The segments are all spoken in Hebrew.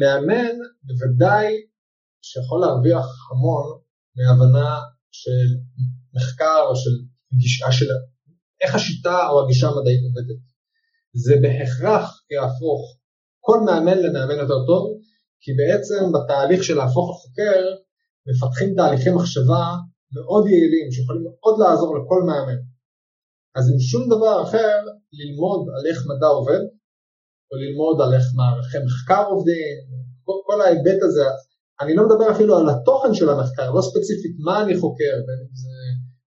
מאמן בוודאי שיכול להרוויח המון מהבנה של מחקר או של גישה של איך השיטה או הגישה המדעית עובדת. זה בהכרח יהפוך כל מאמן למאמן יותר טוב, כי בעצם בתהליך של להפוך לחוקר מפתחים תהליכי מחשבה מאוד יעילים שיכולים מאוד לעזור לכל מאמן. אז אם שום דבר אחר, ללמוד על איך מדע עובד, או ללמוד על איך מערכי מחקר עובדים, כל, כל ההיבט הזה, אני לא מדבר אפילו על התוכן של המחקר, לא ספציפית מה אני חוקר, בין אם זה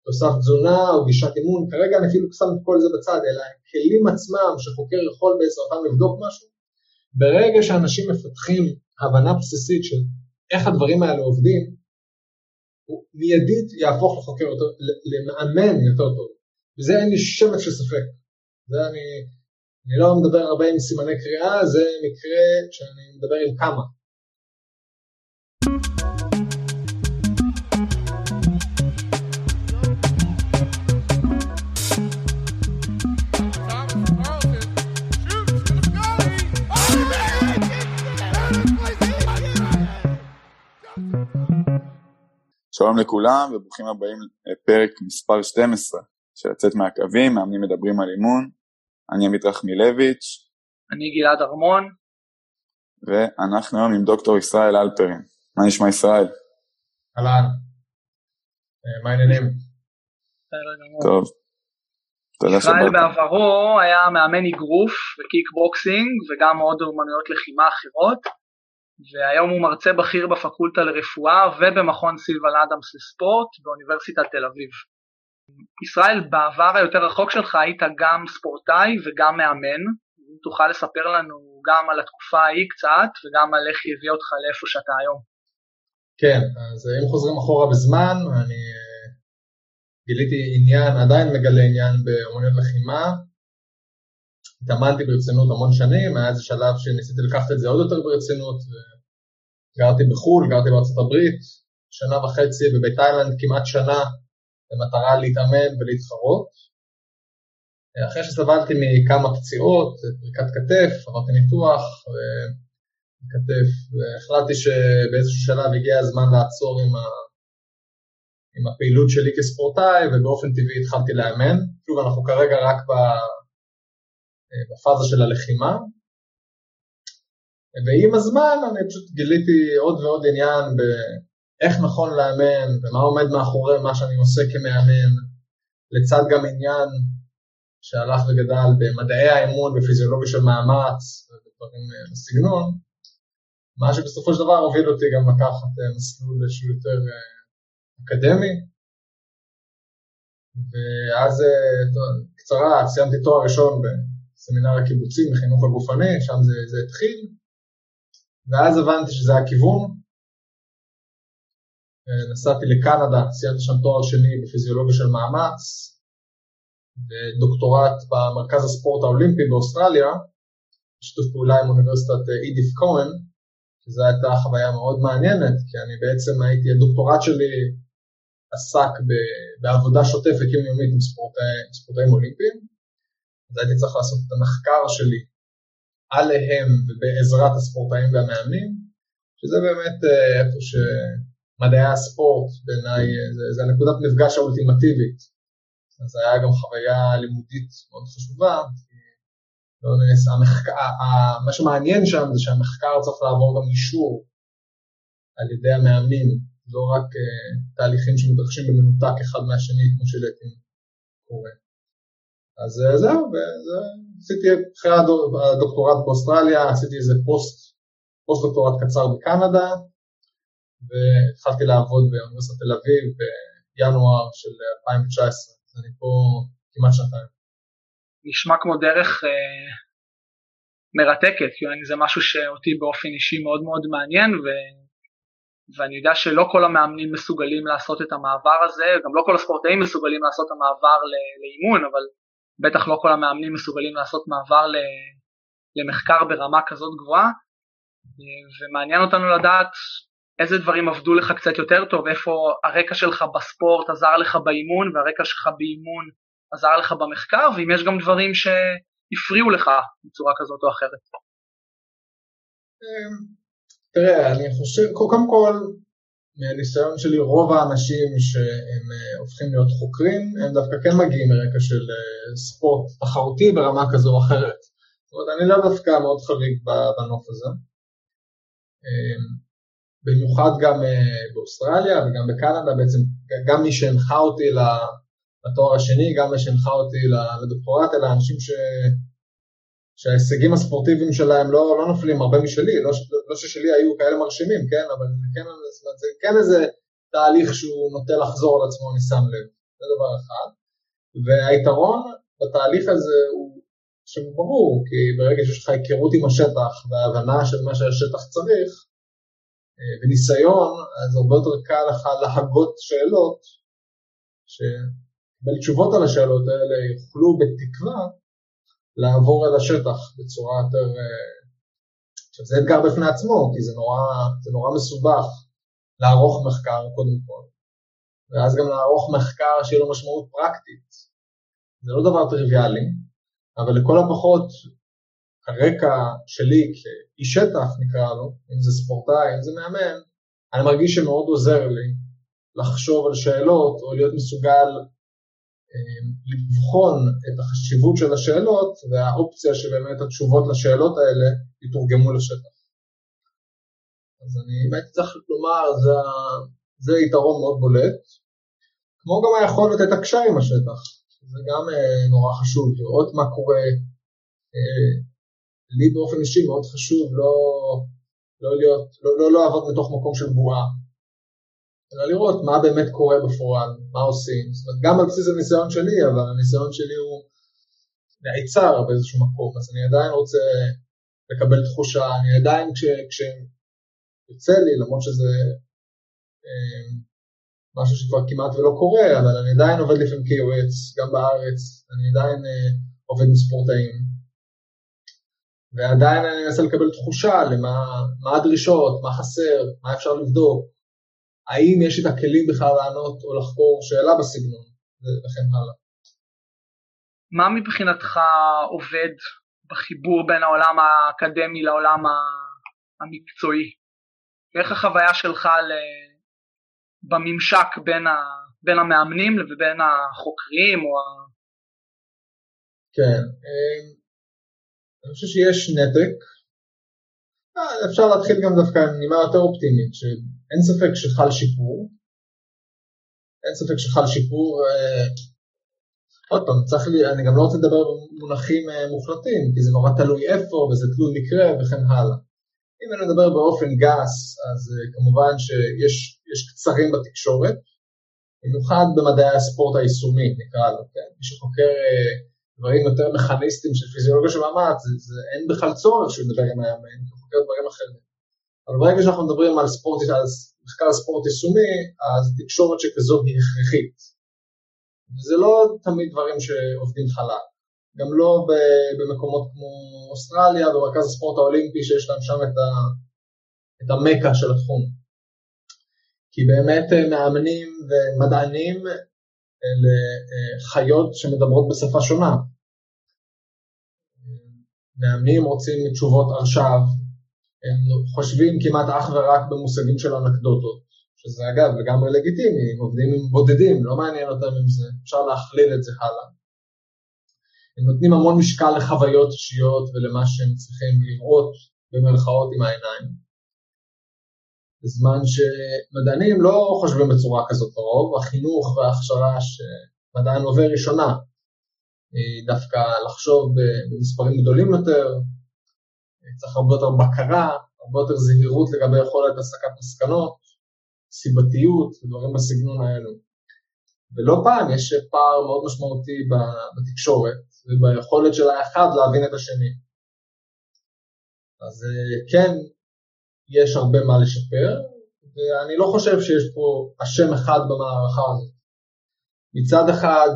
תוסף תזונה או גישת אימון, כרגע אני אפילו שם את כל זה בצד, אלא הכלים עצמם שחוקר יכול בעזרתם לבדוק משהו, ברגע שאנשים מפתחים הבנה בסיסית של איך הדברים האלה עובדים, הוא מיידית יהפוך לחוקר יותר, למאמן יותר טוב. וזה אין לי שמץ של ספק. זה אני, אני לא מדבר הרבה עם סימני קריאה, זה מקרה שאני מדבר עם כמה. שלום לכולם וברוכים הבאים לפרק מספר 12 של לצאת מהקווים, מאמנים מדברים על אימון. אני עמית רחמילביץ'. אני גלעד ארמון. ואנחנו היום עם דוקטור ישראל הלפרין. מה נשמע ישראל? אהלן. אה, מה העניינים? טוב. ישראל בעברו היה מאמן אגרוף וקיקבוקסינג וגם עוד אומנויות לחימה אחרות. והיום הוא מרצה בכיר בפקולטה לרפואה ובמכון סילבן אדמס לספורט באוניברסיטת תל אביב. ישראל, בעבר היותר רחוק שלך היית גם ספורטאי וגם מאמן, אם תוכל לספר לנו גם על התקופה ההיא קצת וגם על איך היא הביאה אותך לאיפה שאתה היום. כן, אז אם חוזרים אחורה בזמן, אני אה, גיליתי עניין, עדיין מגלה עניין באמנויות לחימה, התאמנתי ברצינות המון שנים, היה איזה שלב שניסיתי לקחת את זה עוד יותר ברצינות, וגרתי בחו"ל, גרתי בארצות הברית, שנה וחצי ובתאילנד כמעט שנה במטרה להתאמן ולהתחרות. אחרי שסבלתי מכמה פציעות, פריקת כתף, עברתי ניתוח וכתף, והחלטתי שבאיזשהו שלב הגיע הזמן לעצור עם, ה... עם הפעילות שלי כספורטאי, ובאופן טבעי התחלתי לאמן. שוב, אנחנו כרגע רק ב... בפאזה של הלחימה. ועם הזמן אני פשוט גיליתי עוד ועוד עניין באיך נכון לאמן ומה עומד מאחורי מה שאני עושה כמאמן, לצד גם עניין שהלך וגדל במדעי האמון, בפיזיולוגיה של מאמץ ודברים אה, בסגנון, מה שבסופו של דבר הוביל אותי גם לקחת אה, מסלול שהוא יותר אה, אקדמי, ואז, קצרה, סיימתי תואר ראשון סמינר הקיבוצים בחינוך הגופני, שם זה, זה התחיל, ואז הבנתי שזה הכיוון. אה, נסעתי לקנדה, סיימתי שם תואר שני בפיזיולוגיה של מאמץ, ודוקטורט במרכז הספורט האולימפי באוסטרליה, בשיתוף פעולה עם אוניברסיטת אה, אידיף כהן, שזו הייתה חוויה מאוד מעניינת, כי אני בעצם הייתי, הדוקטורט שלי עסק בעבודה שוטפת יומיומית עם ספורטאים ספורטאי אולימפיים, אז הייתי צריך לעשות את המחקר שלי עליהם ובעזרת הספורטאים והמאמנים, שזה באמת אה, איפה שמדעי הספורט בעיניי, אה, זה, זה הנקודת מפגש האולטימטיבית. אז זה היה גם חוויה לימודית מאוד חשובה, כי לא נס, המחקר, מה שמעניין שם זה שהמחקר צריך לעבור גם אישור על ידי המאמנים, לא רק uh, תהליכים שמתרחשים במנותק אחד מהשני כמו שלעיתים קורה. אז אה, זהו, עשיתי אחרי הדוקטורט באוסטרליה, עשיתי איזה פוסט, פוסט דוקטורט קצר בקנדה, והתחלתי לעבוד באוניברסיטת תל אביב בינואר של 2019, אז אני פה כמעט שנתיים. נשמע כמו דרך אה, מרתקת, כי זה משהו שאותי באופן אישי מאוד מאוד מעניין, ו... ואני יודע שלא כל המאמנים מסוגלים לעשות את המעבר הזה, גם לא כל הספורטאים מסוגלים לעשות את המעבר לאימון, אבל בטח לא כל המאמנים מסוגלים לעשות מעבר למחקר ברמה כזאת גבוהה, ומעניין אותנו לדעת איזה דברים עבדו לך קצת יותר טוב, איפה הרקע שלך בספורט עזר לך באימון והרקע שלך באימון עזר לך במחקר, ואם יש גם דברים שהפריעו לך בצורה כזאת או אחרת. אמ, תראה, אני חושב, קודם כל, מהניסיון שלי, רוב האנשים שהם אה, הופכים להיות חוקרים, הם דווקא כן מגיעים מרקע של אה, ספורט תחרותי ברמה כזו או אחרת. זאת אומרת, אני לא דווקא מאוד חריג בנוף הזה. במיוחד גם אה, באוסטרליה וגם בקנדה, בעצם גם מי שהנחה אותי לתואר השני, גם מי שהנחה אותי לדוקטורט, אלה אנשים ש... שההישגים הספורטיביים שלהם לא, לא נופלים הרבה משלי, לא, לא ששלי היו כאלה מרשימים, כן, אבל כן, זה כן איזה תהליך שהוא נוטה לחזור על עצמו, אני שם לב, זה דבר אחד. והיתרון בתהליך הזה הוא שהוא ברור, כי ברגע שיש לך היכרות עם השטח והבנה של מה שהשטח צריך, וניסיון, אז הרבה יותר קל לך להגות שאלות, שקיבל תשובות על השאלות האלה יוכלו בתקווה לעבור אל השטח בצורה יותר... אה, עכשיו זה אתגר בפני עצמו, כי זה נורא, זה נורא מסובך לערוך מחקר קודם כל, ואז גם לערוך מחקר שיהיה לו משמעות פרקטית. זה לא דבר טריוויאלי, אבל לכל הפחות הרקע שלי כאיש שטח נקרא לו, אם זה ספורטאי, אם זה מאמן, אני מרגיש שמאוד עוזר לי לחשוב על שאלות או להיות מסוגל אה, לבחון את החשיבות של השאלות והאופציה שבאמת התשובות לשאלות האלה יתורגמו לשטח. אז אני באמת צריך לומר, זה, זה יתרון מאוד בולט, כמו גם היכולת לתקשר עם השטח, זה גם אה, נורא חשוב, לראות מה קורה. אה, לי באופן אישי מאוד חשוב לא, לא, להיות, לא, לא לעבוד מתוך מקום של בועה, אלא לראות מה באמת קורה בפועל, מה עושים. זאת אומרת, גם על בסיס הניסיון שלי, אבל הניסיון שלי הוא נעצר באיזשהו מקום, אז אני עדיין רוצה לקבל תחושה, אני עדיין כש, כשיוצא לי, למרות שזה אה, משהו שכבר כמעט ולא קורה, אבל אני עדיין עובד לפעמים כיועץ, גם בארץ, אני עדיין אה, עובד עם ספורטאים. ועדיין אני מנסה לקבל תחושה למה מה הדרישות, מה חסר, מה אפשר לבדוק, האם יש את הכלים בכלל לענות או לחקור שאלה בסגנון, וכן הלאה. מה מבחינתך עובד בחיבור בין העולם האקדמי לעולם המקצועי? ואיך החוויה שלך בממשק בין, ה, בין המאמנים ובין החוקרים או ה... כן, אמ, אני חושב שיש נתק. אה, אפשר להתחיל גם דווקא עם נימה יותר אופטימית, שאין ספק שחל שיפור. אין ספק שחל שיפור. אה, עוד פעם, צריך לי, אני גם לא רוצה לדבר במונחים אה, מוחלטים, כי זה נורא תלוי איפה, וזה תלוי מקרה וכן הלאה. אם אני מדבר באופן גס, אז כמובן שיש קצרים בתקשורת, במיוחד במדעי הספורט היישומי, נקרא לו, כן? מי שחוקר דברים יותר מכניסטיים של פיזיולוגיה של מאמץ, זה, זה, אין בכלל צורך שהוא ידבר עם המאמן, הוא חוקר דברים אחרים. אבל ברגע שאנחנו מדברים על ספורט, על מחקר ספורט יישומי, אז תקשורת שכזו היא הכרחית. וזה לא תמיד דברים שעובדים חלק. גם לא במקומות כמו אוסטרליה, במרכז הספורט האולימפי, שיש להם שם את, ה, את המקה של התחום. כי באמת אה, מאמנים ומדענים אלה אה, חיות שמדברות בשפה שונה. מאמנים רוצים תשובות עכשיו, הם חושבים כמעט אך ורק במושגים של אנקדוטות, שזה אגב לגמרי לגיטימי, הם עובדים עם בודדים, לא מעניין אותם עם זה, אפשר להכליל את זה הלאה. הם נותנים המון משקל לחוויות אישיות ולמה שהם צריכים לראות במרכאות עם העיניים. בזמן שמדענים לא חושבים בצורה כזאת לרוב, החינוך וההכשרה שמדען עובר היא שונה. דווקא לחשוב במספרים גדולים יותר, צריך הרבה יותר בקרה, הרבה יותר זהירות לגבי יכולת הסקת מסקנות, סיבתיות ודברים בסגנון האלו. ולא פעם יש פער מאוד משמעותי בתקשורת וביכולת של האחד להבין את השני. אז אה, כן, יש הרבה מה לשפר, ואני לא חושב שיש פה אשם אחד במערכה הזאת. מצד אחד,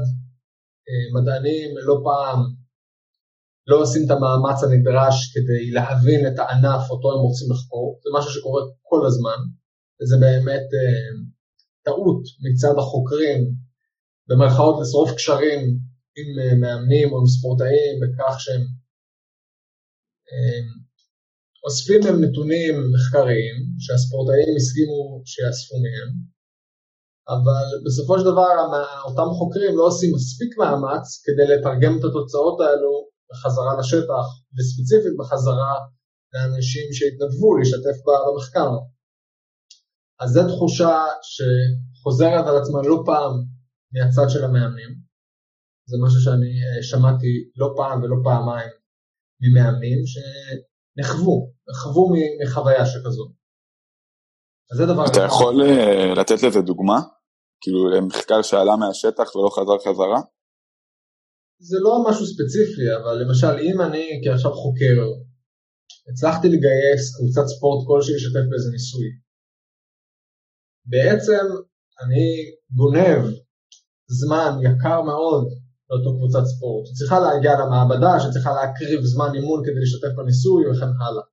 אה, מדענים לא פעם לא עושים את המאמץ הנדרש כדי להבין את הענף אותו הם רוצים לחקור, זה משהו שקורה כל הזמן, וזה באמת אה, טעות מצד החוקרים, במרכאות לשרוף קשרים עם אה, מאמנים או עם ספורטאים בכך שהם אוספים מהם נתונים מחקריים שהספורטאים הסכימו שיאספו מהם, אבל בסופו של דבר אותם חוקרים לא עושים מספיק מאמץ כדי לתרגם את התוצאות האלו בחזרה לשטח, וספציפית בחזרה לאנשים שהתנדבו להשתתף במחקר. אז זו תחושה שחוזרת על עצמה לא פעם מהצד של המאמנים. זה משהו שאני אה, שמעתי לא פעם ולא פעמיים ממאמנים שנחוו, נחוו מחוויה שכזו. אז זה דבר... אתה יכול uh, לתת לזה דוגמה? כאילו למחקר שעלה מהשטח ולא חזר חזרה? זה לא משהו ספציפי, אבל למשל אם אני כעכשיו חוקר הצלחתי לגייס קבוצת ספורט כלשהי להשתתף באיזה ניסוי. בעצם אני גונב זמן יקר מאוד לאותו קבוצת ספורט, שצריכה להגיע למעבדה, שצריכה להקריב זמן אימון כדי להשתתף בניסוי וכן הלאה.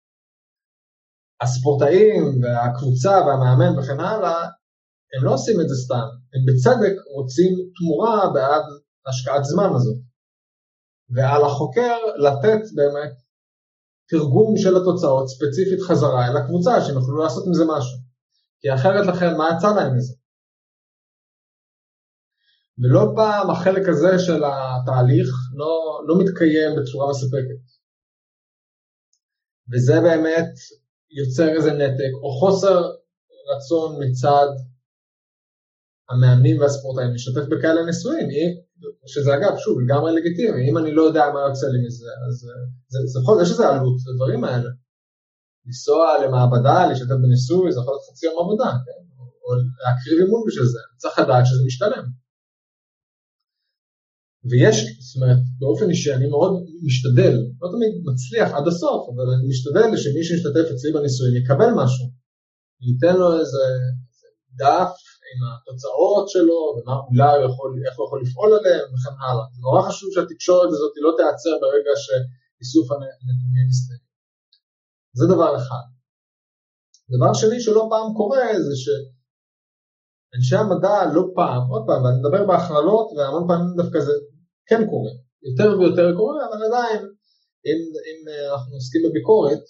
הספורטאים והקבוצה והמאמן וכן הלאה, הם לא עושים את זה סתם, הם בצדק רוצים תמורה בעד השקעת זמן הזאת. ועל החוקר לתת באמת תרגום של התוצאות ספציפית חזרה אל הקבוצה, שהם יוכלו לעשות עם זה משהו. כי אחרת לכן, מה יצא להם מזה? ולא פעם החלק הזה של התהליך לא, לא מתקיים בצורה מספקת. וזה באמת יוצר איזה נתק, או חוסר רצון מצד המאמנים והספורטאים להשתתף בכאלה ניסויים, שזה אגב, שוב, לגמרי לגיטימי, אם אני לא יודע מה יוצא לי מזה, אז אה, זה, זה יכול, יש איזה עלות לדברים האלה. לנסוע למעבדה, להשתתף בניסוי, זה יכול להיות חצי יום עבודה, כן? או להקריב אימון בשביל זה, צריך לדעת שזה משתלם. ויש, זאת אומרת, באופן אישי אני מאוד משתדל, לא תמיד מצליח עד הסוף, אבל אני משתדל שמי שישתתף אצלי בניסויים יקבל משהו. ניתן לו איזה, איזה דף עם התוצאות שלו, ומה אולי הוא יכול, איך הוא יכול לפעול עליהם וכן הלאה. זה נורא חשוב שהתקשורת הזאת לא תיעצר ברגע שאיסוף הנתונים יסתיים. זה דבר אחד. דבר שני שלא פעם קורה זה שאנשי המדע לא פעם, עוד פעם, ואני מדבר בהכללות והמון פעמים דווקא זה כן קורה, יותר ויותר קורה, אבל עדיין אם, אם אנחנו עוסקים בביקורת,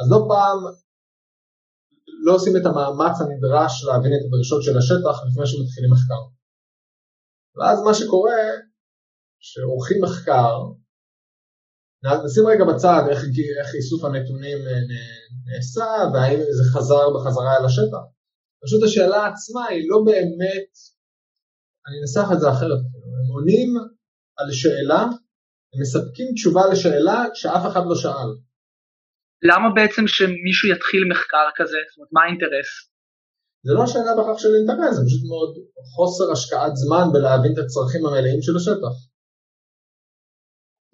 אז לא פעם לא עושים את המאמץ הנדרש להבין את הדרישות של השטח לפני שמתחילים מחקר. ואז מה שקורה, שעורכים מחקר, נשים רגע בצד איך, איך איסוף הנתונים אה, נעשה והאם זה חזר בחזרה אל השטח. פשוט השאלה עצמה היא לא באמת, אני אנסח את זה אחרת, הם עונים על שאלה, הם מספקים תשובה לשאלה שאף אחד לא שאל. למה בעצם שמישהו יתחיל מחקר כזה? זאת אומרת, מה האינטרס? זה לא שאלה בכך של אינטרס, זה פשוט מאוד חוסר השקעת זמן בלהבין את הצרכים המלאים של השטח.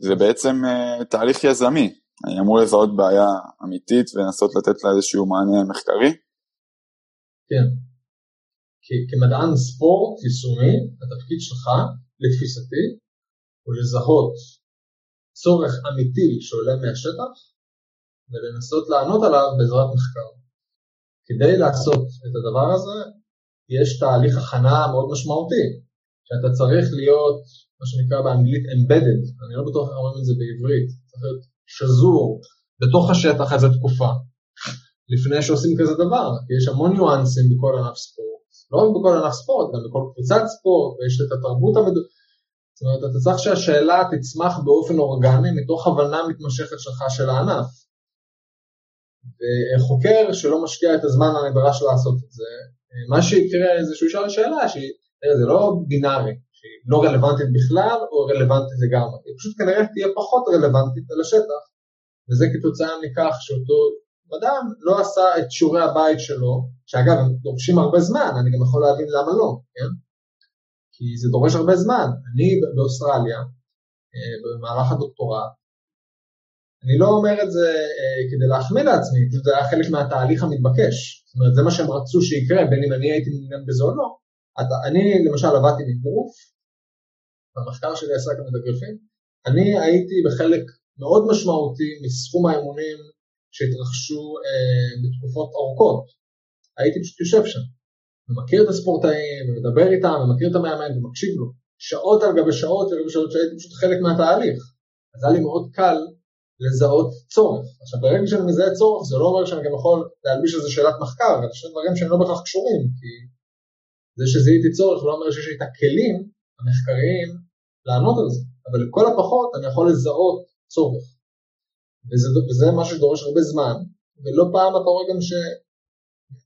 זה בעצם uh, תהליך יזמי, אני אמור לזהות בעיה אמיתית ולנסות לתת לה איזשהו מענה מחקרי? כן. כמדען ספורט יישומי, התפקיד שלך, לתפיסתי, הוא לזהות צורך אמיתי שעולה מהשטח ולנסות לענות עליו בעזרת מחקר. כדי לעשות את הדבר הזה, יש תהליך הכנה מאוד משמעותי, שאתה צריך להיות, מה שנקרא באנגלית embedded, אני לא בטוח איך אומרים את זה בעברית, צריך להיות שזור בתוך השטח איזה תקופה, לפני שעושים כזה דבר, כי יש המון ניואנסים בכל ענף ספורט, לא רק בכל ענף ספורט, גם בכל קבוצת ספורט, ויש את התרבות המד... זאת אומרת, אתה צריך שהשאלה תצמח באופן אורגני מתוך הבנה מתמשכת שלך של הענף. וחוקר שלא משקיע את הזמן הנדרש לעשות את זה, מה שיקרה זה שהוא ישאל שאלה שזה לא בינארי, שהיא לא רלוונטית בכלל או רלוונטית לגמרי, היא פשוט כנראה תהיה פחות רלוונטית על השטח, וזה כתוצאה מכך שאותו אדם לא עשה את שיעורי הבית שלו, שאגב הם דורשים הרבה זמן, אני גם יכול להבין למה לא, כן? כי זה דורש הרבה זמן. אני באוסטרליה, אה, במהלך הדוקטורט, אני לא אומר את זה אה, כדי להחמיא לעצמי, זה היה חלק מהתהליך המתבקש. זאת אומרת, זה מה שהם רצו שיקרה, בין אם אני הייתי מעוניין בזה או לא. אני למשל עבדתי מגרוף, במחקר שלי עסק במתגרפים, אני הייתי בחלק מאוד משמעותי מסכום האמונים שהתרחשו אה, בתקופות ארוכות. הייתי פשוט יושב שם, ומכיר את הספורטאים, ומדבר איתם, ומכיר את המאמן, ומקשיב לו. שעות על גבי שעות על שעות שהייתי פשוט חלק מהתהליך. אז היה לי מאוד קל לזהות צורך. עכשיו ברגע שאני מזהה צורך זה לא אומר שאני גם יכול להלביש איזה שאלת מחקר, זה שני דברים שהם לא בהכרח קשורים, כי זה שזיהיתי צורך לא אומר שיש לי את הכלים המחקריים לענות על זה, אבל לכל הפחות אני יכול לזהות צורך. וזה, וזה משהו שדורש הרבה זמן, ולא פעם אתה רואה גם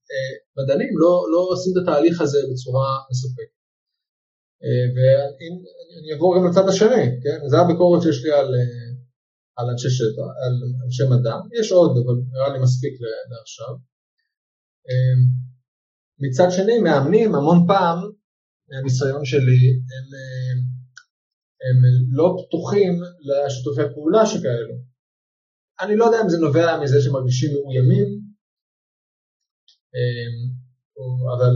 שמדענים לא, לא עושים את התהליך הזה בצורה מספקת. אה, ואני אעבור גם לצד השני, כן? זה הביקורת שיש לי על, אה, על אנשי שטח, על אנשי מדע, יש עוד, אבל נראה לי מספיק לעכשיו. אה, מצד שני, מאמנים המון פעם, מהניסיון שלי, הם, הם לא פתוחים לשיתופי פעולה שכאלו. אני לא יודע אם זה נובע מזה שמרגישים מאוימים, אבל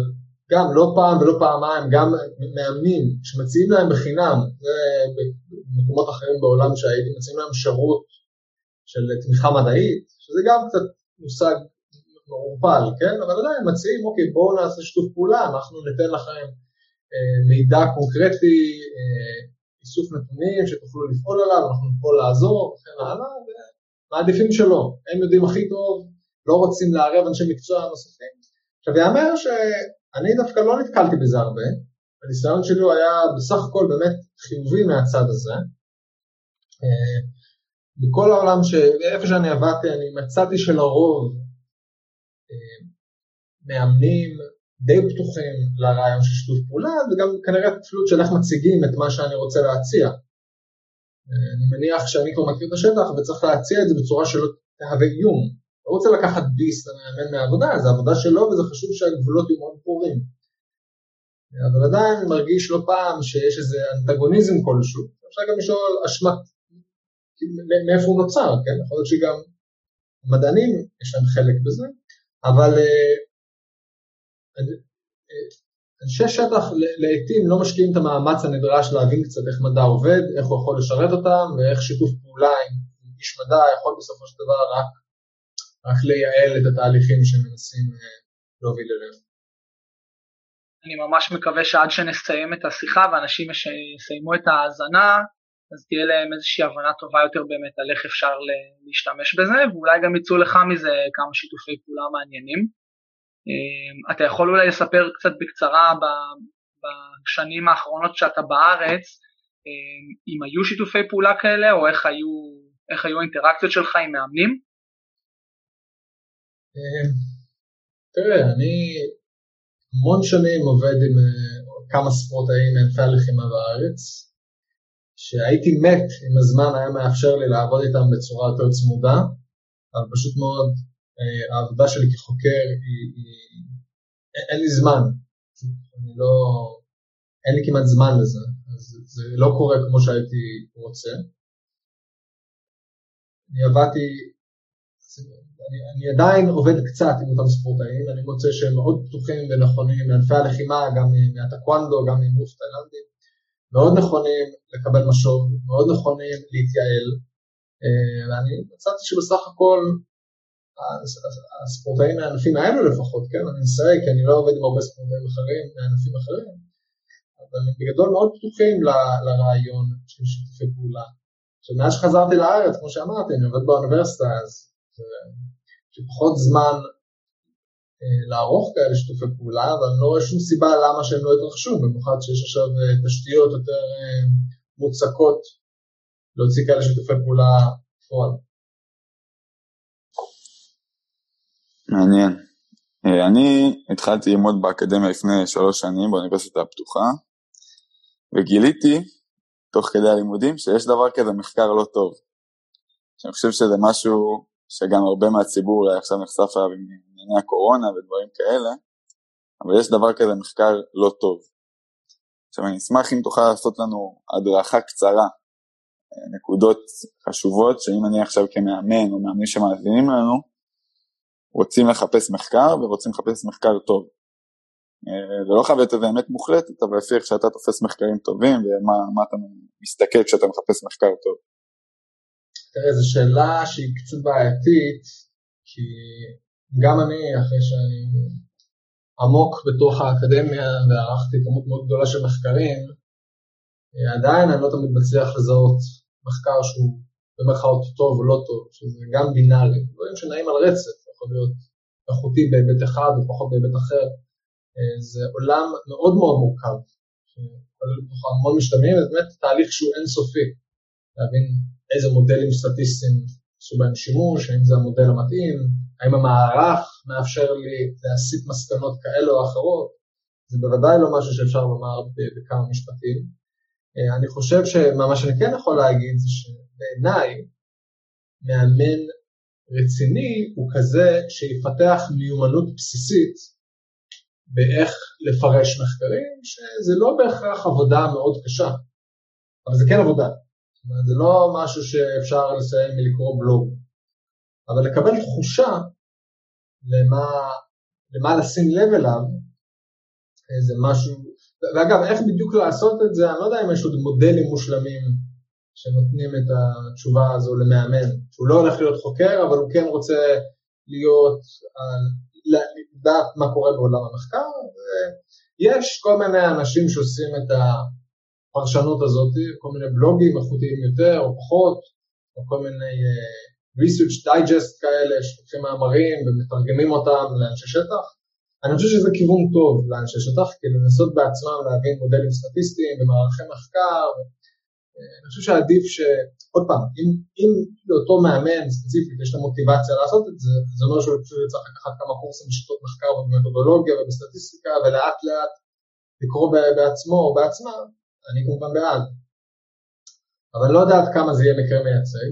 גם לא פעם ולא פעמיים, גם מאמנים שמציעים להם בחינם, במקומות אחרים בעולם שהייתי, מציעים להם שירות של תמיכה מדעית, שזה גם קצת מושג מעורפל, כן? אבל עדיין מציעים, אוקיי, בואו נעשה שיתוף פעולה, אנחנו ניתן לכם אה, מידע קונקרטי, אה, איסוף נתונים שתוכלו לפעול עליו, אנחנו פה לעזור וכן הלאה, ומעדיפים שלא, הם יודעים הכי טוב, לא רוצים לערב אנשי מקצוע נוספים. עכשיו יאמר אני דווקא לא נתקלתי בזה הרבה, הניסיון שלי הוא היה בסך הכל באמת חיובי מהצד הזה. אה, בכל העולם, איפה שאני עבדתי, אני מצאתי שלרוב אה, מאמנים די פתוחים לרעיון של שיתוף פעולה, וגם כנראה תלות של איך מציגים את מה שאני רוצה להציע. אה, אני מניח שאני כבר מכיר את השטח וצריך להציע את זה בצורה שלא תהווה איום. לא רוצה לקחת ביס למאמן מהעבודה, זה עבודה שלו וזה חשוב שהגבולות יהיו מאוד ברורים. אבל עדיין מרגיש לא פעם שיש איזה אנטגוניזם כלשהו. אפשר גם לשאול אשמת, מאיפה הוא נוצר, כן? יכול להיות שגם המדענים יש להם חלק בזה, אבל אה, אה, אנשי שטח לעיתים לא משקיעים את המאמץ הנדרש להבין קצת איך מדע עובד, איך הוא יכול לשרת אותם ואיך שיתוף פעולה עם איש מדע יכול בסופו של דבר רק רק לייעל את התהליכים שמנסים אה, להוביל אליהם. אני ממש מקווה שעד שנסיים את השיחה ואנשים יסיימו את ההאזנה, אז תהיה להם איזושהי הבנה טובה יותר באמת על איך אפשר להשתמש בזה, ואולי גם יצאו לך מזה כמה שיתופי פעולה מעניינים. אה, אתה יכול אולי לספר קצת בקצרה בשנים האחרונות שאתה בארץ, אה, אם היו שיתופי פעולה כאלה, או איך היו, איך היו האינטראקציות שלך עם מאמנים? אמ, תראה, אני המון שנים עובד עם אה, כמה ספורטאים מענפי הלחימה בארץ, שהייתי מת אם הזמן היה מאפשר לי לעבוד איתם בצורה יותר צמודה, אבל פשוט מאוד אה, העבודה שלי כחוקר היא, היא אין לי זמן, אני לא, אין לי כמעט זמן לזה, אז זה לא קורה כמו שהייתי רוצה. אני עבדתי אני, אני עדיין עובד קצת עם אותם ספורטאים, אני מוצא שהם מאוד פתוחים ונכונים מענפי הלחימה, גם מהטקוונדו, גם ממוף תאילנדים, מאוד נכונים לקבל משוב, מאוד נכונים להתייעל, אה, ואני מצאתי שבסך הכל הספורטאים מהענפים האלו לפחות, כן, אני מסייג כי אני לא עובד עם הרבה ספורטאים אחרים מענפים אחרים, אבל הם בגדול מאוד פתוחים לרעיון של שיתופי פעולה. עכשיו מאז שחזרתי לארץ, כמו שאמרתי, אני עובד באוניברסיטה, אז שפחות זמן אה, לערוך כאלה שיתופי פעולה, אבל אני לא רואה שום סיבה למה שהם לא יתרחשו, במיוחד שיש עכשיו אה, תשתיות יותר אה, מוצקות להוציא כאלה שיתופי פעולה בפועל. מעניין. אני התחלתי ללמוד באקדמיה לפני שלוש שנים באוניברסיטה הפתוחה, וגיליתי, תוך כדי הלימודים, שיש דבר כזה מחקר לא טוב. שאני חושב שזה משהו שגם הרבה מהציבור עכשיו נחשף אליו עם ענייני הקורונה ודברים כאלה, אבל יש דבר כזה מחקר לא טוב. עכשיו אני אשמח אם תוכל לעשות לנו הדרכה קצרה, נקודות חשובות, שאם אני עכשיו כמאמן או מאמנים שמאזינים לנו, רוצים לחפש מחקר ורוצים לחפש מחקר טוב. זה לא חייב להיות איזה אמת מוחלטת, אבל לפי איך שאתה תופס מחקרים טובים ומה אתה מסתכל כשאתה מחפש מחקר טוב. תראה, זו שאלה שהיא קצת בעייתית, כי גם אני, אחרי שאני עמוק בתוך האקדמיה וערכתי כמות מאוד גדולה של מחקרים, עדיין אני לא תמיד מצליח לזהות מחקר שהוא במרכאות טוב או לא טוב, שזה גם בינארי, דברים שנעים על רצף, יכול להיות איכותי בהיבט אחד ופחות בהיבט אחר. אה, זה עולם מאוד מאוד מורכב, שכולל בתוך המון משתמעים, זה באמת תהליך שהוא אינסופי, להבין איזה מודלים סטטיסטיים עשו בהם שימוש, האם זה המודל המתאים, האם המערך מאפשר לי להסיק מסקנות כאלה או אחרות, זה בוודאי לא משהו שאפשר לומר בכמה משפטים. אה, אני חושב שמה שאני כן יכול להגיד זה שבעיניי מאמן רציני הוא כזה שיפתח מיומנות בסיסית באיך לפרש מחקרים, שזה לא בהכרח עבודה מאוד קשה, אבל זה כן עבודה. אומרת, זה לא משהו שאפשר לסיים מלקרוא בלוג, אבל לקבל תחושה למה, למה לשים לב אליו, זה משהו, ואגב, איך בדיוק לעשות את זה, אני לא יודע אם יש עוד מודלים מושלמים שנותנים את התשובה הזו למאמן, שהוא לא הולך להיות חוקר, אבל הוא כן רוצה להיות, לדעת מה קורה בעולם המחקר, יש כל מיני אנשים שעושים את הפרשנות הזאת, כל מיני בלוגים איכותיים יותר או פחות, או כל מיני uh, research digest כאלה, שלוקחים מאמרים ומתרגמים אותם לאנשי שטח. אני חושב שזה כיוון טוב לאנשי שטח, כי לנסות בעצמם להבין מודלים סטטיסטיים ומערכי מחקר, אני חושב שעדיף ש... עוד פעם, אם, אם לאותו מאמן ספציפית יש לו מוטיבציה לעשות את זה, זה אומר שהוא פשוט צריך לקחת כמה קורסים בשיטות מחקר ובמתודולוגיה ובסטטיסטיקה ולאט לאט לקרוא בעצמו או בעצמה, אני כמובן בעד. אבל לא יודע עד כמה זה יהיה מקרה מייצג,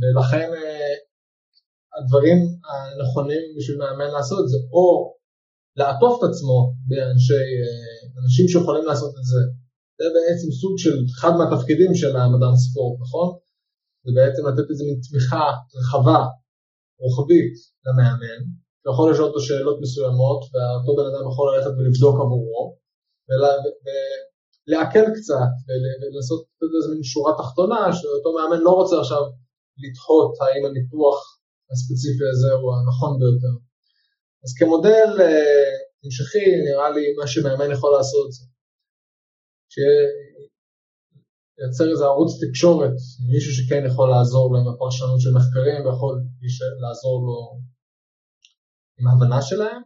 ולכן אה, הדברים הנכונים בשביל מאמן לעשות זה או לעטוף את עצמו באנשי, אה, אנשים שיכולים לעשות את זה זה בעצם סוג של אחד מהתפקידים של המדען ספורט, נכון? זה בעצם לתת איזה מין תמיכה רחבה, רוחבית, למאמן, שיכול לשאול אותו שאלות מסוימות, ואותו בן אדם יכול ללכת ולבדוק עבורו, ולעכל קצת, לתת איזה מין שורה תחתונה, שאותו מאמן לא רוצה עכשיו לדחות האם הניתוח הספציפי הזה הוא הנכון ביותר. אז כמודל אה, המשכי, נראה לי מה שמאמן יכול לעשות זה שייצר איזה ערוץ תקשורת, מישהו שכן יכול לעזור לו עם הפרשנות של מחקרים ויכול לעזור לו עם ההבנה שלהם,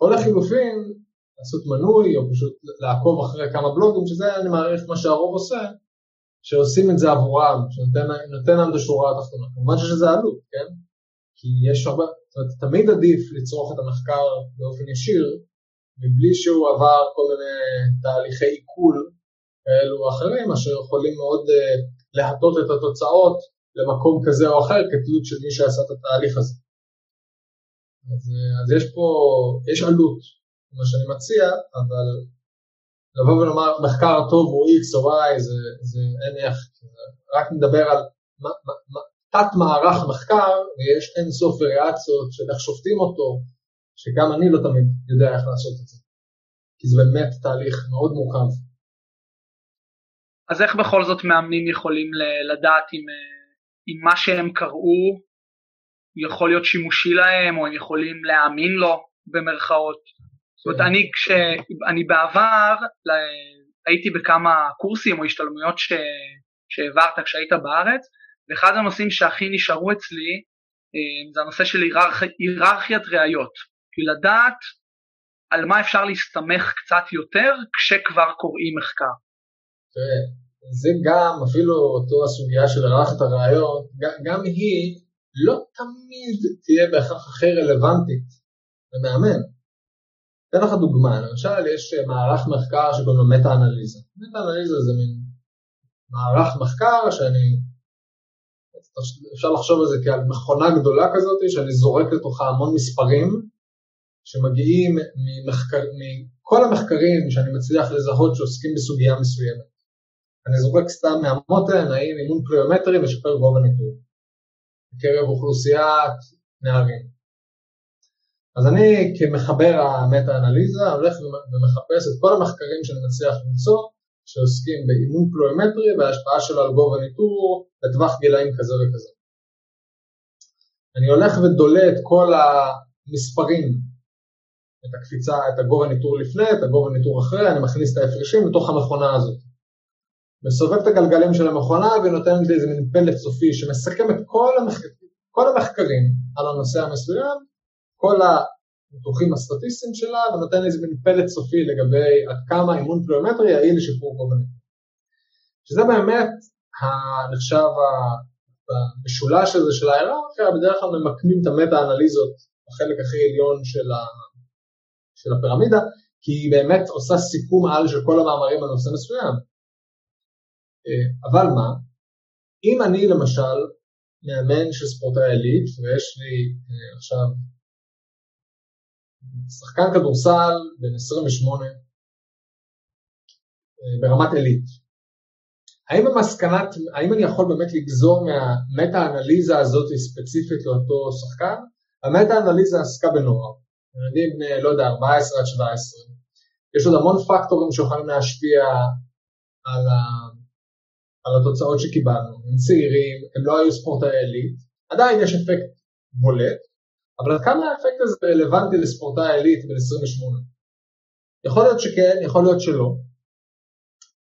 או לחילופין לעשות מנוי או פשוט לעקוב אחרי כמה בלוגים, שזה אני מעריך מה שהרוב עושה, שעושים את זה עבורם, שנותן להם את השורה התחתונה. כמובן שיש לזה עלות, כן? כי יש הרבה, זאת אומרת, תמיד עדיף לצרוך את המחקר באופן ישיר, מבלי שהוא עבר כל מיני תהליכי עיכול כאלו או אחרים, אשר יכולים מאוד uh, להטות את התוצאות למקום כזה או אחר כתלות של מי שעשה את התהליך הזה. אז, uh, אז יש פה, יש עלות, מה שאני מציע, אבל לבוא ולומר מחקר טוב הוא X או Y זה, זה אין איך, רק נדבר על מה, מה, מה, תת מערך מחקר ויש אין סוף וריאציות של איך שופטים אותו, שגם אני לא תמיד יודע איך לעשות את זה, כי זה באמת תהליך מאוד מורכב. אז איך בכל זאת מאמנים יכולים לדעת אם, אם מה שהם קראו יכול להיות שימושי להם, או הם יכולים להאמין לו במרכאות? זאת אומרת, אני, כש, אני בעבר הייתי בכמה קורסים או השתלמויות ש, שהעברת כשהיית בארץ, ואחד הנושאים שהכי נשארו אצלי אה, זה הנושא של היררכיית ראיות. כי לדעת על מה אפשר להסתמך קצת יותר כשכבר קוראים מחקר. זה גם, אפילו אותו הסוגיה של ערכת הרעיון, גם היא לא תמיד תהיה בהכרח הכי רלוונטית למאמן. אתן לך דוגמה, למשל יש מערך מחקר שקוראים לו מטה-אנליזה. מטה-אנליזה זה מין מערך מחקר שאני, אפשר לחשוב על זה כעל מכונה גדולה כזאת, שאני זורק לתוכה המון מספרים, שמגיעים ממחקר, מכל המחקרים שאני מצליח לזהות שעוסקים בסוגיה מסוימת. אני זורק סתם מהמותן, האם אימון פליומטרי משפר גובה ניתור בקרב אוכלוסיית נערים. אז אני כמחבר המטה-אנליזה הולך ומחפש את כל המחקרים שאני מצליח למצוא שעוסקים באימון פליומטרי וההשפעה שלו על גובה ניתור לטווח גילאים כזה וכזה. אני הולך ודולה את כל המספרים את הקפיצה, את הגובה ניתור לפני, את הגובה ניתור אחרי, אני מכניס את ההפרשים לתוך המכונה הזאת. מסובב את הגלגלים של המכונה ונותן לי איזה מין פלט סופי שמסכם את כל, המח... כל המחקרים על הנושא המסוים, כל הניתוחים הסטטיסטיים שלה, ונותן איזה מין פלט סופי לגבי עד כמה אימון פלואומטרי יעיל לשיפור גובה שזה באמת הנחשב במשולש הזה של ההיררכיה, בדרך כלל ממקמים את המטה-אנליזות בחלק הכי עליון של, ה... של הפירמידה, כי היא באמת עושה סיכום על של כל המאמרים על נושא מסוים. אה, אבל מה, אם אני למשל מאמן של ספורטאי עילית ויש לי אה, עכשיו שחקן כדורסל בן 28 אה, ברמת עילית, האם המסקנת, האם אני יכול באמת לגזור מהמטה-אנליזה הזאת ספציפית לאותו שחקן? המטה-אנליזה עסקה בנוער, ילדים בני, לא יודע, 14 עד 17, יש עוד המון פקטורים שיכולים להשפיע על, ה, על התוצאות שקיבלנו, הם צעירים, הם לא היו ספורטאי עילית, עדיין יש אפקט בולט, אבל עד כמה האפקט הזה רלוונטי לספורטאי עילית בן 28? יכול להיות שכן, יכול להיות שלא,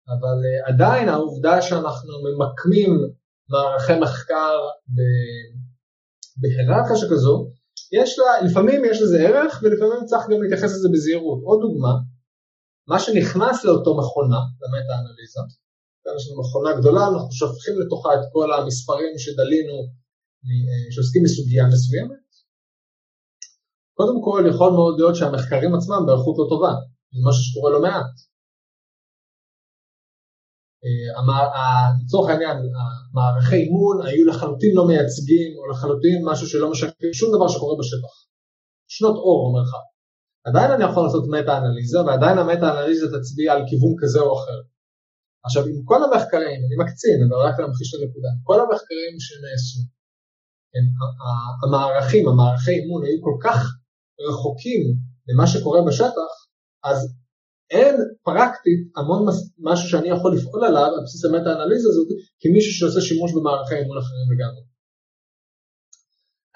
אבל uh, עדיין העובדה שאנחנו ממקמים מערכי מחקר בהיררכיה שכזו, יש לה, לפעמים יש לזה ערך ולפעמים צריך גם להתייחס לזה בזהירות. עוד דוגמה, מה שנכנס לאותו מכונה, למטה-אנליזה, יש לנו מכונה גדולה, אנחנו שופכים לתוכה את כל המספרים שדלינו, אה, שעוסקים בסוגיה מסוימת. קודם כל, יכול מאוד להיות שהמחקרים עצמם באיכות לא טובה, זה משהו שקורה לא מעט. אה, לצורך העניין, המערכי אימון היו לחלוטין לא מייצגים, או לחלוטין משהו שלא משקף שום דבר שקורה בשטח. שנות אור במרחב. עדיין אני יכול לעשות מטה-אנליזה, ועדיין המטה-אנליזה תצביע על כיוון כזה או אחר. עכשיו, עם כל המחקרים, אני מקצין, אבל רק להמחיש את הנקודה, כל המחקרים שנעשו, המערכים, המערכי אימון היו כל כך רחוקים ממה שקורה בשטח, אז אין פרקטית המון משהו שאני יכול לפעול עליו על בסיס המטה-אנליזה הזאת כמישהו שעושה שימוש במערכי אימון אחרים לגמרי.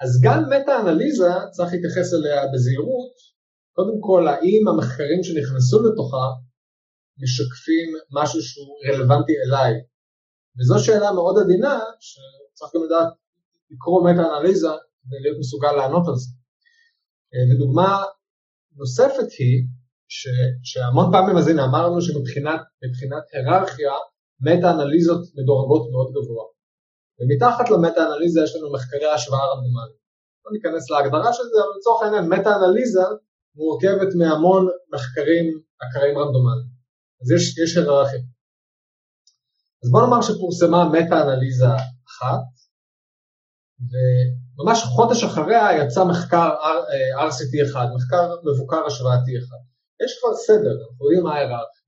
אז גם מטה-אנליזה צריך להתייחס אליה בזהירות, קודם כל האם המחקרים שנכנסו לתוכה משקפים משהו שהוא רלוונטי אליי. וזו שאלה מאוד עדינה שצריך גם לדעת לקרוא מטה-אנליזה כדי להיות מסוגל לענות על זה. ודוגמה נוספת היא ש, שהמון פעמים אז אמרנו שמבחינת היררכיה מטה-אנליזות מדורגות מאוד גבוה. ומתחת למטה-אנליזה יש לנו מחקרי השוואה רנדומלית. לא ניכנס להגדרה של זה, אבל לצורך העניין מטה-אנליזה מורכבת מהמון מחקרים אקראיים רנדומליים. אז יש, יש היררכיה. אז בוא נאמר שפורסמה מטה-אנליזה אחת, וממש חודש אחריה יצא מחקר RCT אחד, מחקר מבוקר השוואתי אחד. יש כבר סדר, אנחנו יודעים מה ההיררכיה.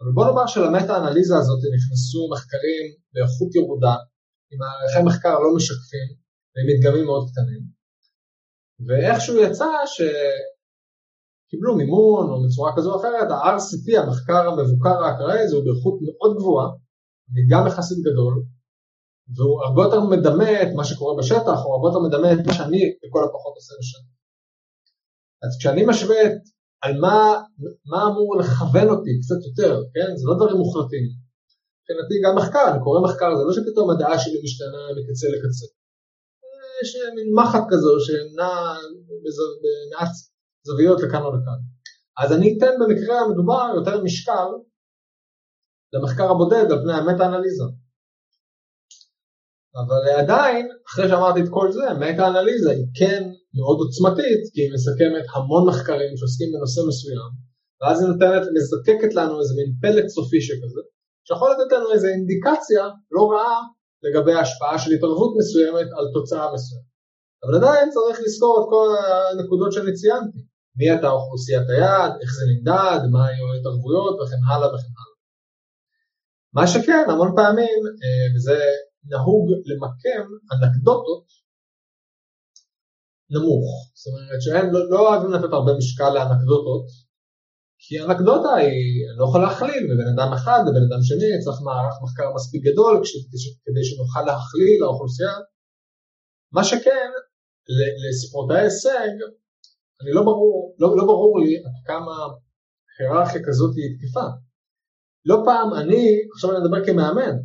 אבל בוא נאמר שלמטה-אנליזה הזאת נכנסו מחקרים באיכות ירודה, עם מערכי מחקר לא משקפים ועם מדגמים מאוד קטנים, ואיכשהו יצא שקיבלו מימון או בצורה כזו או אחרת, ה-RCT, המחקר המבוקר האקראי הזה, הוא באיכות מאוד גבוהה, מדגם יחסית גדול, והוא הרבה יותר מדמה את מה שקורה בשטח, או הרבה יותר מדמה את מה שאני לכל הפחות עושה בשטח. אז כשאני משווה את על מה, מה אמור לכוון אותי קצת יותר, כן? זה לא דברים מוחלטים. מבחינתי גם מחקר, אני קורא מחקר, זה לא שפתאום הדעה שלי משתנה מקצה לקצה. יש מין מחט כזו שנעה במעט זוויות לכאן או לכאן. אז אני אתן במקרה המדובר יותר משקל למחקר הבודד על פני המטה-אנליזה. אבל עדיין, אחרי שאמרתי את כל זה, מטה-אנליזה היא כן מאוד עוצמתית, כי היא מסכמת המון מחקרים שעוסקים בנושא מסוים, ואז היא נותנת, מזקקת לנו איזה מין פלט סופי שכזה, שיכול לתת לנו איזה אינדיקציה לא רעה לגבי ההשפעה של התערבות מסוימת על תוצאה מסוימת. אבל עדיין צריך לזכור את כל הנקודות שאני ציינתי, מי הייתה אוכלוסיית היעד, איך זה נמדד, מה היו ההתערבויות וכן הלאה וכן הלאה. מה שכן, המון פעמים, אה, וזה נהוג למקם אנקדוטות נמוך. זאת אומרת שהם לא, לא אוהבים לתת הרבה משקל לאנקדוטות, כי אנקדוטה היא, אני לא יכול להכליל מבן אדם אחד לבן אדם שני, צריך מערך מחקר מספיק גדול כדי שנוכל להכליל לאוכלוסייה. מה שכן, לספורטאי הישג, אני לא ברור, לא, לא ברור לי עד כמה היררכיה כזאת היא תקפה. לא פעם אני, עכשיו אני מדבר כמאמן,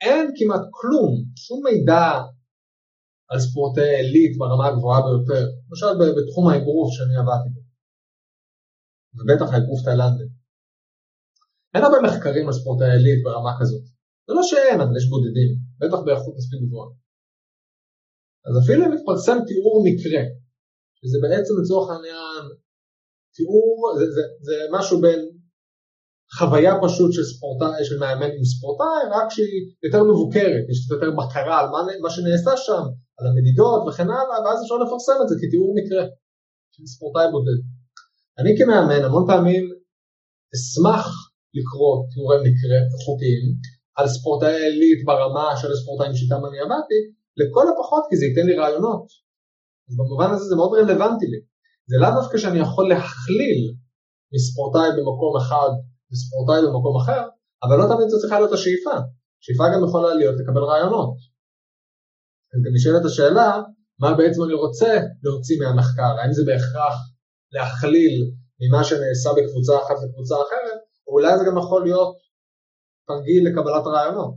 אין כמעט כלום, שום מידע על ספורטי עילית ברמה הגבוהה ביותר, למשל בתחום האגרוף שאני עבדתי בו, ובטח האגרוף תאילנדי. אין הרבה מחקרים על ספורטי עילית ברמה כזאת. זה לא שאין, אבל יש בודדים, בטח באיכות מספיק גבוהה. אז אפילו אם מתפרסם תיאור מקרה, שזה בעצם לצורך העניין תיאור, זה, זה, זה משהו בין חוויה פשוט של ספורטאי, של מאמן עם ספורטאי, רק שהיא יותר מבוקרת, יש יותר בקרה על מה, מה שנעשה שם, על המדידות וכן הלאה, ואז אפשר לפרסם את זה כתיאור מקרה של ספורטאי בודד. אני כמאמן המון פעמים אשמח לקרוא תיאורי מקרה איכותיים על ספורטאי עילית ברמה של הספורטאים שאיתם אני עבדתי, לכל הפחות כי זה ייתן לי רעיונות. אז במובן הזה זה מאוד רלוונטי לי. זה לאו דווקא שאני יכול להכליל מספורטאי במקום אחד וספורטאי במקום אחר, אבל לא תמיד זו צריכה להיות השאיפה. שאיפה גם יכולה להיות לקבל רעיונות. אז גם נשאלת השאלה, מה בעצם אני רוצה להוציא מהמחקר? האם זה בהכרח להכליל ממה שנעשה בקבוצה אחת לקבוצה אחרת, או אולי זה גם יכול להיות תרגיל לקבלת רעיונות.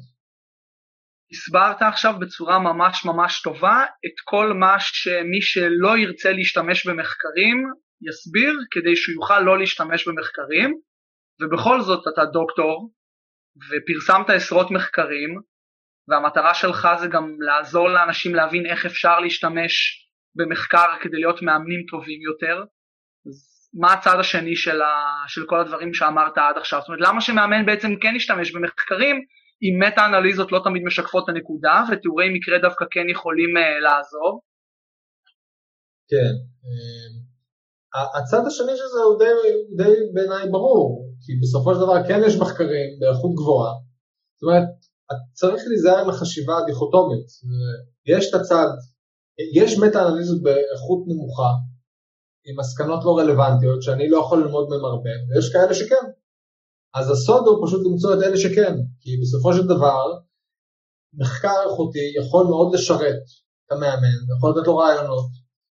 הסברת עכשיו בצורה ממש ממש טובה את כל מה שמי שלא ירצה להשתמש במחקרים יסביר כדי שהוא יוכל לא להשתמש במחקרים ובכל זאת אתה דוקטור ופרסמת עשרות מחקרים והמטרה שלך זה גם לעזור לאנשים להבין איך אפשר להשתמש במחקר כדי להיות מאמנים טובים יותר. אז מה הצד השני של, ה, של כל הדברים שאמרת עד עכשיו? זאת אומרת, למה שמאמן בעצם כן ישתמש במחקרים אם מטה-אנליזות לא תמיד משקפות את הנקודה ותיאורי מקרה דווקא כן יכולים uh, לעזור? כן. אה, הצד השני של זה הוא די, די בעיניי ברור, כי בסופו של דבר כן יש מחקרים באיכות גבוהה. זאת אומרת, צריך להיזהר עם החשיבה הדיכוטומית. יש את הצד, יש מטה-אנליזות באיכות נמוכה, עם מסקנות לא רלוונטיות, שאני לא יכול ללמוד מהן הרבה, ויש כאלה שכן. אז הסוד הוא פשוט למצוא את אלה שכן, כי בסופו של דבר, מחקר איכותי יכול מאוד לשרת את המאמן, יכול לתת לו רעיונות,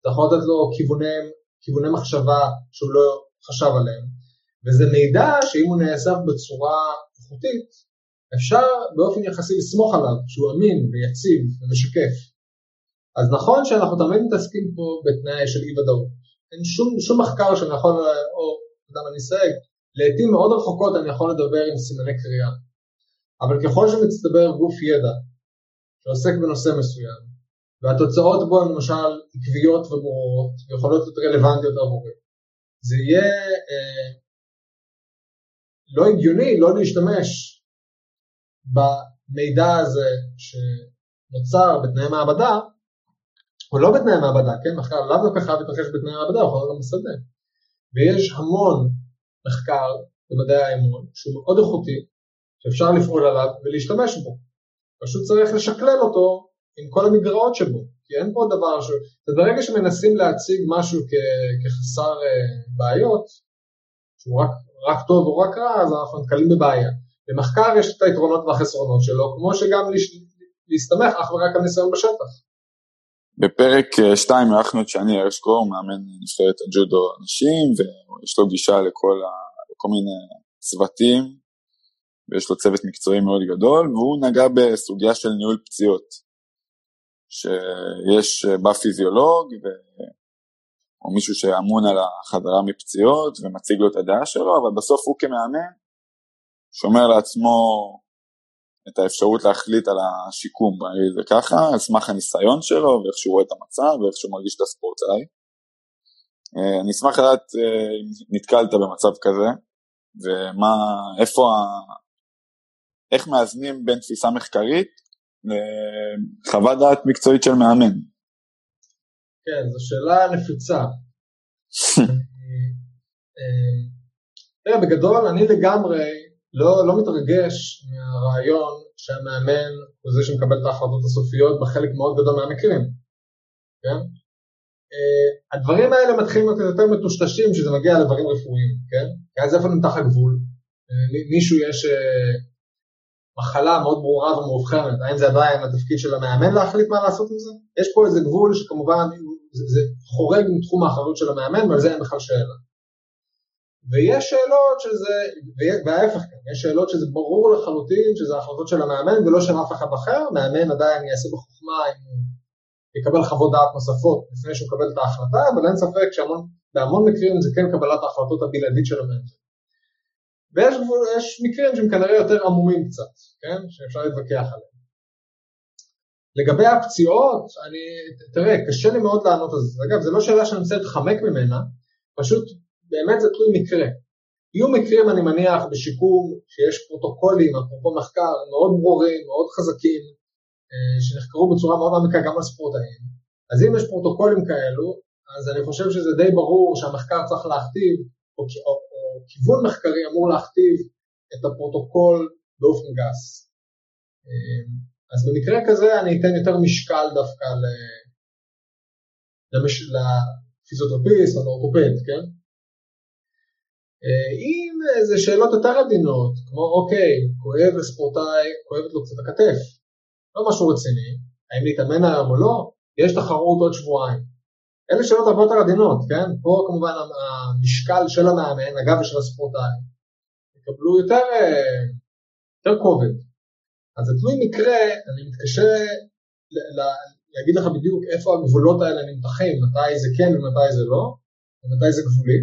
זה יכול לתת לו כיווני, כיווני מחשבה שהוא לא חשב עליהם, וזה מידע שאם הוא נאסף בצורה איכותית, אפשר באופן יחסי לסמוך עליו, שהוא אמין ויציב ומשקף. אז נכון שאנחנו תמיד מתעסקים פה בתנאי של אי ודאות. אין שום, שום מחקר שאני יכול, או אדם אני אסייג, לעתים מאוד רחוקות אני יכול לדבר עם סימני קריאה. אבל ככל שמצטבר גוף ידע שעוסק בנושא מסוים, והתוצאות בו הן למשל עקביות וברורות, ויכולות להיות רלוונטיות עבורי, זה יהיה אה, לא הגיוני לא להשתמש במידע הזה שנוצר בתנאי מעבדה, או לא בתנאי מעבדה, כן? מחקר לאו דווקא חייב להתרחש בתנאי מעבדה, הוא יכול גם בשדה. ויש המון מחקר במדעי האמון שהוא מאוד איכותי, שאפשר לפעול עליו ולהשתמש בו. פשוט צריך לשקלל אותו עם כל המגרעות שבו, כי אין פה דבר ש... וברגע שמנסים להציג משהו כ- כחסר uh, בעיות, שהוא רק, רק טוב או רק רע, אז אנחנו נתקלים בבעיה. במחקר יש את היתרונות והחסרונות שלו, כמו שגם להסתמך אך ורק על ניסיון בשטח. בפרק 2 אה, אירחנו את שני הרשקו, מאמן נבחרת הג'ודו נשים, ויש לו גישה לכל, ה... לכל מיני צוותים, ויש לו צוות מקצועי מאוד גדול, והוא נגע בסוגיה של ניהול פציעות. שיש אה, בה פיזיולוג, ו... או מישהו שאמון על החזרה מפציעות, ומציג לו את הדעה שלו, אבל בסוף הוא כמאמן שומר לעצמו את האפשרות להחליט על השיקום, זה ככה, על סמך הניסיון שלו ואיך שהוא רואה את המצב ואיך שהוא מרגיש את הספורטאי. אה, אני אשמח לדעת אה, אם נתקלת במצב כזה, ומה, איפה, ה... איך מאזנים בין תפיסה מחקרית לחוות דעת מקצועית של מאמן. כן, זו שאלה נפיצה. אה, תראה, בגדול אני לגמרי לא, לא מתרגש מהרעיון שהמאמן הוא זה שמקבל את ההחלטות הסופיות בחלק מאוד גדול מהמקרים, כן? Uh, הדברים האלה מתחילים להיות יותר מטושטשים כשזה מגיע לדברים רפואיים, כן? כי אז איפה נמתח הגבול? Uh, מישהו יש uh, מחלה מאוד ברורה ומאובחנת, האם זה עדיין התפקיד של המאמן להחליט מה לעשות עם זה? יש פה איזה גבול שכמובן זה, חורג מתחום האחריות של המאמן ועל זה אין בכלל שאלה. ויש שאלות שזה, וההפך כאן, יש שאלות שזה ברור לחלוטין שזה החלטות של המאמן ולא של אף אחד אחר, מאמן עדיין יעשה בחוכמה אם יקבל חוות דעת נוספות לפני שהוא מקבל את ההחלטה, אבל אין ספק שבהמון מקרים זה כן קבלת ההחלטות הבלעדית של המאמן. ויש מקרים שהם כנראה יותר עמומים קצת, כן? שאפשר להתווכח עליהם. לגבי הפציעות, אני, תראה, קשה לי מאוד לענות על זה. אגב, זו לא שאלה שאני רוצה להתחמק ממנה, פשוט באמת זה תלוי מקרה. יהיו מקרים, אני מניח, בשיקום שיש פרוטוקולים, אפרופו מחקר, מאוד ברורים, מאוד חזקים, אה, שנחקרו בצורה מאוד עמיקה גם על ספורטאים. אז אם יש פרוטוקולים כאלו, אז אני חושב שזה די ברור שהמחקר צריך להכתיב, או, או, או כיוון מחקרי אמור להכתיב את הפרוטוקול באופן גס. אה, אז במקרה כזה אני אתן יותר משקל דווקא למש... לפיזיותרפיסט או לאורתופד, כן? אה, אם זה שאלות יותר עדינות, כמו אוקיי, כואב לספורטאי, כואבת לו קצת הכתף, לא משהו רציני, האם להתאמן היום או לא, יש תחרות עוד שבועיים. אלה שאלות הרבה יותר עדינות, כן? פה כמובן המשקל של המאמן, אגב ושל הספורטאי, יקבלו יותר, אה, יותר כובד. אז זה תלוי מקרה, אני מתקשה להגיד לך בדיוק איפה הגבולות האלה נמתחים, מתי זה כן ומתי זה לא, ומתי זה גבולי.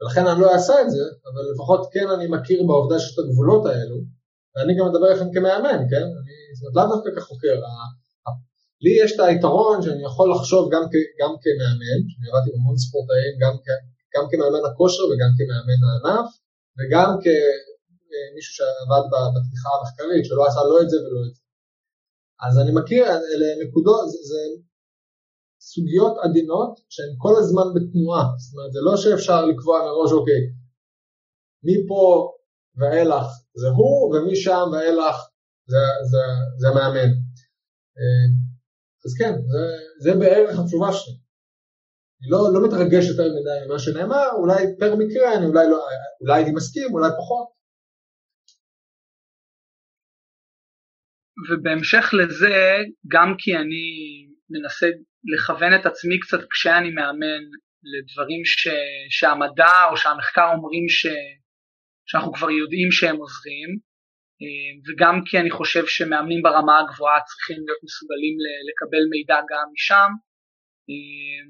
ולכן אני לא אעשה את זה, אבל לפחות כן אני מכיר בעובדה שיש את הגבולות האלו, ואני גם מדבר לכם כמאמן, כן? אני, זאת אומרת, לאו דווקא כחוקר. לי יש את היתרון שאני יכול לחשוב גם, כ, גם כמאמן, שאני עבדתי עם המון ספורטאים, גם, גם כמאמן הכושר וגם כמאמן הענף, וגם כמישהו שעבד בתמיכה המחקרית, שלא עשה לא את זה ולא את זה. אז אני מכיר, אלה נקודות, זה, זה סוגיות עדינות שהן כל הזמן בתנועה, זאת אומרת זה לא שאפשר לקבוע מראש אוקיי, מפה ואילך זה הוא ומשם ואילך זה, זה, זה המאמן. אה, אז כן, זה, זה בערך התשובה שלי. אני לא, לא מתרגש יותר מדי ממה שנאמר, אולי פר מקרה אני אולי, לא, אולי הייתי מסכים, אולי פחות. ובהמשך לזה, גם כי אני מנסה לכוון את עצמי קצת כשאני מאמן לדברים ש, שהמדע או שהמחקר אומרים ש, שאנחנו כבר יודעים שהם עוזרים, אה, וגם כי אני חושב שמאמנים ברמה הגבוהה צריכים להיות מסוגלים לקבל מידע גם משם. אה,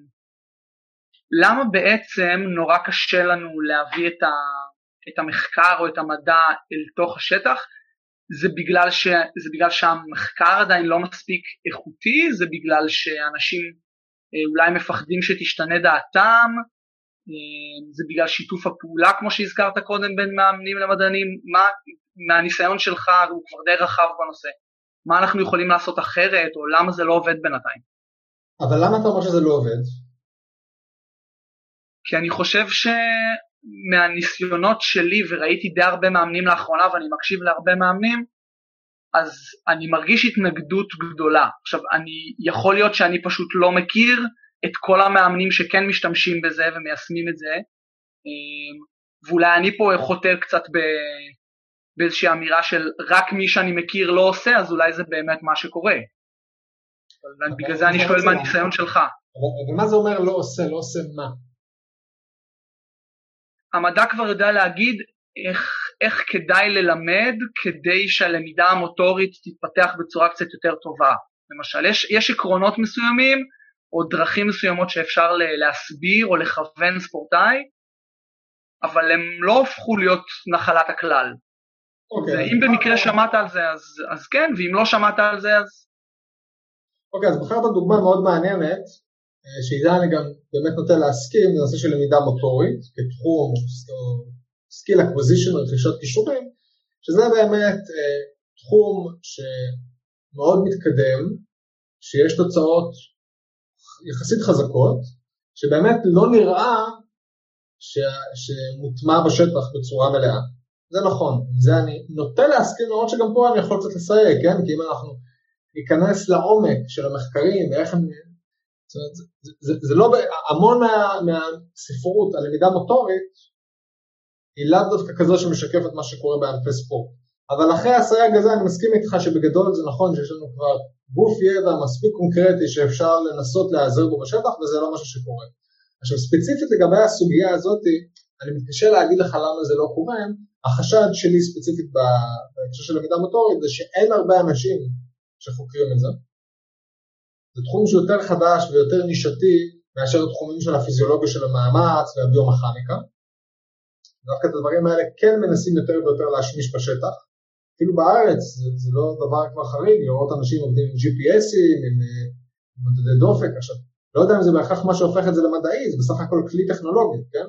למה בעצם נורא קשה לנו להביא את, את המחקר או את המדע אל תוך השטח? זה בגלל, ש, זה בגלל שהמחקר עדיין לא מספיק איכותי, זה בגלל שאנשים אה, אולי מפחדים שתשתנה דעתם, אה, זה בגלל שיתוף הפעולה כמו שהזכרת קודם בין מאמנים למדענים, מה מהניסיון שלך הוא כבר די רחב בנושא, מה אנחנו יכולים לעשות אחרת או למה זה לא עובד בינתיים. אבל למה אתה אומר שזה לא עובד? כי אני חושב ש... מהניסיונות שלי וראיתי די הרבה מאמנים לאחרונה ואני מקשיב להרבה מאמנים אז אני מרגיש התנגדות גדולה. עכשיו אני יכול להיות שאני פשוט לא מכיר את כל המאמנים שכן משתמשים בזה ומיישמים את זה אמ, ואולי אני פה חותר קצת ב... באיזושהי אמירה של רק מי שאני מכיר לא עושה אז אולי זה באמת מה שקורה. בגלל זה אני שואל מהניסיון שלך. אבל מה זה אומר לא עושה? לא עושה מה? המדע כבר יודע להגיד איך, איך כדאי ללמד כדי שהלמידה המוטורית תתפתח בצורה קצת יותר טובה. למשל, יש, יש עקרונות מסוימים או דרכים מסוימות שאפשר להסביר או לכוון ספורטאי, אבל הם לא הפכו להיות נחלת הכלל. Okay. אוקיי. ואם במקרה שמעת על זה אז, אז כן, ואם לא שמעת על זה אז... אוקיי, okay, אז בחרת דוגמה מאוד מעניינת אה, אני גם באמת נוטה להסכים, זה נושא של למידה מוטורית כתחום, או skill acquisition, רכישת כישורים, שזה באמת אה, תחום שמאוד מתקדם, שיש תוצאות יחסית חזקות, שבאמת לא נראה ש... שמוטמע בשטח בצורה מלאה. זה נכון, זה אני נוטה להסכים למרות שגם פה אני יכול קצת לסייג, כן? כי אם אנחנו ניכנס לעומק של המחקרים ואיך הם זאת אומרת, זה, זה, זה לא, המון מה, מהספרות על למידה מוטורית היא לאו דווקא כזו שמשקפת מה שקורה בענפי ספורט. אבל אחרי הסייג הזה אני מסכים איתך שבגדול זה נכון שיש לנו כבר גוף ידע מספיק קונקרטי שאפשר לנסות להיעזר בו בשטח וזה לא משהו שקורה. עכשיו ספציפית לגבי הסוגיה הזאת, אני מתקשה להגיד לך למה זה לא קורה, החשד שלי ספציפית בהקשר של למידה מוטורית זה שאין הרבה אנשים שחוקרים את זה. זה תחום שיותר חדש ויותר נישתי מאשר תחומים של הפיזיולוגיה של המאמץ והביומכניקה. דווקא את הדברים האלה כן מנסים יותר ויותר להשמיש בשטח. אפילו בארץ זה, זה לא דבר כבר חריג לראות אנשים עובדים עם GPSים, עם, אה, מדדי דופק. עכשיו, לא יודע אם זה בהכרח מה שהופך את זה למדעי, זה בסך הכל כלי טכנולוגי, כן?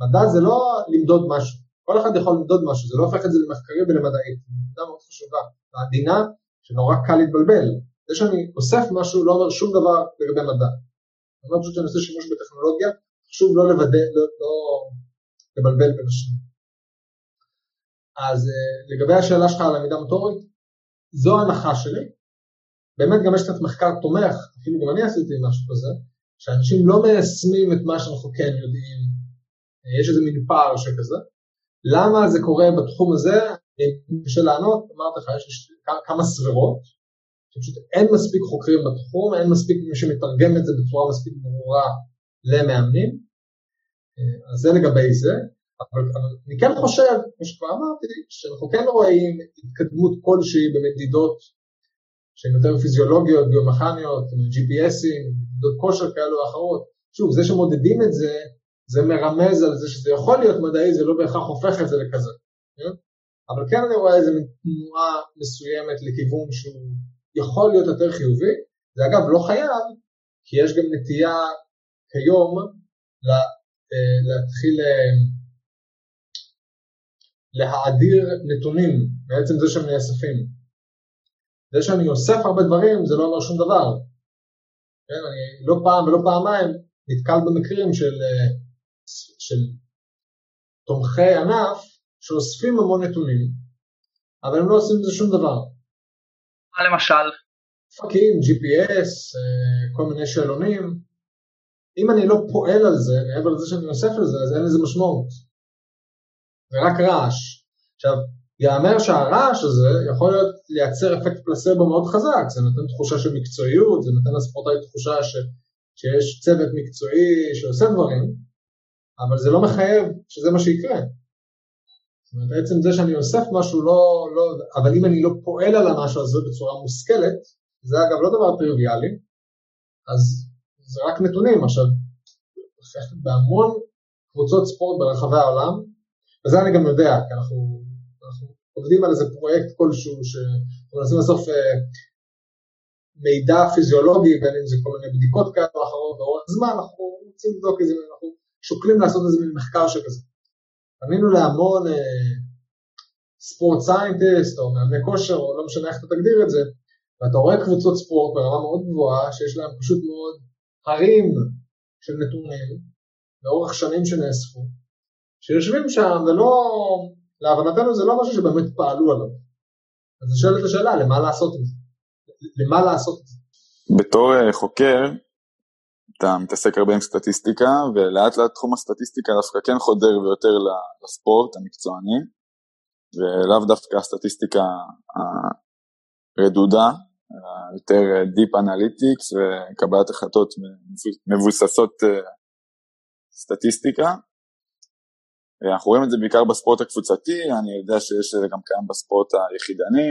מדע זה לא למדוד משהו, כל אחד יכול למדוד משהו, זה לא הופך את זה למחקרי ולמדעי, זו נקודה מאוד חשובה, ועדינה, שנורא קל להתבלבל. זה שאני אוסף משהו לא אומר שום דבר לגבי מדע. אני אומר פשוט שאני עושה שימוש בטכנולוגיה, חשוב לא לוודא, לא, לא לבלבל בין השניים. אז אה, לגבי השאלה שלך על למידה מוטורית, זו ההנחה שלי. באמת גם יש קצת מחקר תומך, אפילו גם אני עשיתי משהו כזה, שאנשים לא מיישמים את מה שאנחנו כן יודעים, יש איזה מין פער שכזה. למה זה קורה בתחום הזה? קשה לענות, אמרתי לך, יש כמה סברות, שפשוט אין מספיק חוקרים בתחום, אין מספיק מי שמתרגם את זה בצורה מספיק ברורה למאמנים, אז זה לגבי זה, אבל, אבל אני כן חושב, כמו שכבר אמרתי, שאנחנו כן רואים התקדמות כלשהי במדידות שהן יותר פיזיולוגיות, ביומכניות, GPSים, מדידות כושר כאלו או אחרות. שוב, זה שמודדים את זה, זה מרמז על זה שזה יכול להיות מדעי, זה לא בהכרח הופך את זה לכזה. כן? אבל כן אני רואה איזו תנועה מסוימת לכיוון שהוא יכול להיות יותר חיובי, זה אגב לא חייב, כי יש גם נטייה כיום אה, להתחיל אה, להאדיר נתונים בעצם זה שהם נאספים. זה שאני אוסף הרבה דברים זה לא אומר שום דבר. כן, אני לא פעם ולא פעמיים נתקל במקרים של, אה, של תומכי ענף שאוספים המון נתונים, אבל הם לא עושים עם זה שום דבר. מה למשל? פאקים, GPS, כל מיני שאלונים, אם אני לא פועל על זה, מעבר לזה שאני נוסף על זה, אז אין לזה משמעות. זה רק רעש. עכשיו, יאמר שהרעש הזה יכול להיות לייצר אפקט פלסבו מאוד חזק, זה נותן תחושה של מקצועיות, זה נותן לספורטאי תחושה ש, שיש צוות מקצועי שעושה דברים, אבל זה לא מחייב שזה מה שיקרה. זאת אומרת, עצם זה שאני אוסף משהו לא, לא, אבל אם אני לא פועל על המשהו הזה בצורה מושכלת, זה אגב לא דבר טריוויאלי, אז זה רק נתונים, עכשיו, בהמון קבוצות ספורט ברחבי העולם, וזה אני גם יודע, כי אנחנו, אנחנו עובדים על איזה פרויקט כלשהו, שאנחנו מנסים לאסוף אה, מידע פיזיולוגי, בין אם זה כל מיני בדיקות כאלה או אחרות לאורך זמן, אנחנו רוצים לבדוק איזה, אנחנו שוקלים לעשות איזה מין מחקר שכזה. פנינו להמון אה, ספורט סיינטיסט או מאמני כושר, או לא משנה איך אתה תגדיר את זה, ואתה רואה קבוצות ספורט ברמה מאוד גבוהה, שיש להם פשוט מאוד הרים של נתונים לאורך שנים שנאספו, שיושבים שם ולא, להבנתנו זה לא משהו שבאמת פעלו עליו. אז את השאלה, למה לעשות את זה? למה לעשות את זה? בתור אה, חוקר, אתה מתעסק הרבה עם סטטיסטיקה, ולאט לאט תחום הסטטיסטיקה דווקא כן חודר ויותר לספורט המקצועני, ולאו דווקא הסטטיסטיקה הרדודה, יותר Deep Analytics וקבלת החלטות מבוססות אה, סטטיסטיקה. אנחנו רואים את זה בעיקר בספורט הקבוצתי, אני יודע שיש זה גם קיים בספורט היחידני,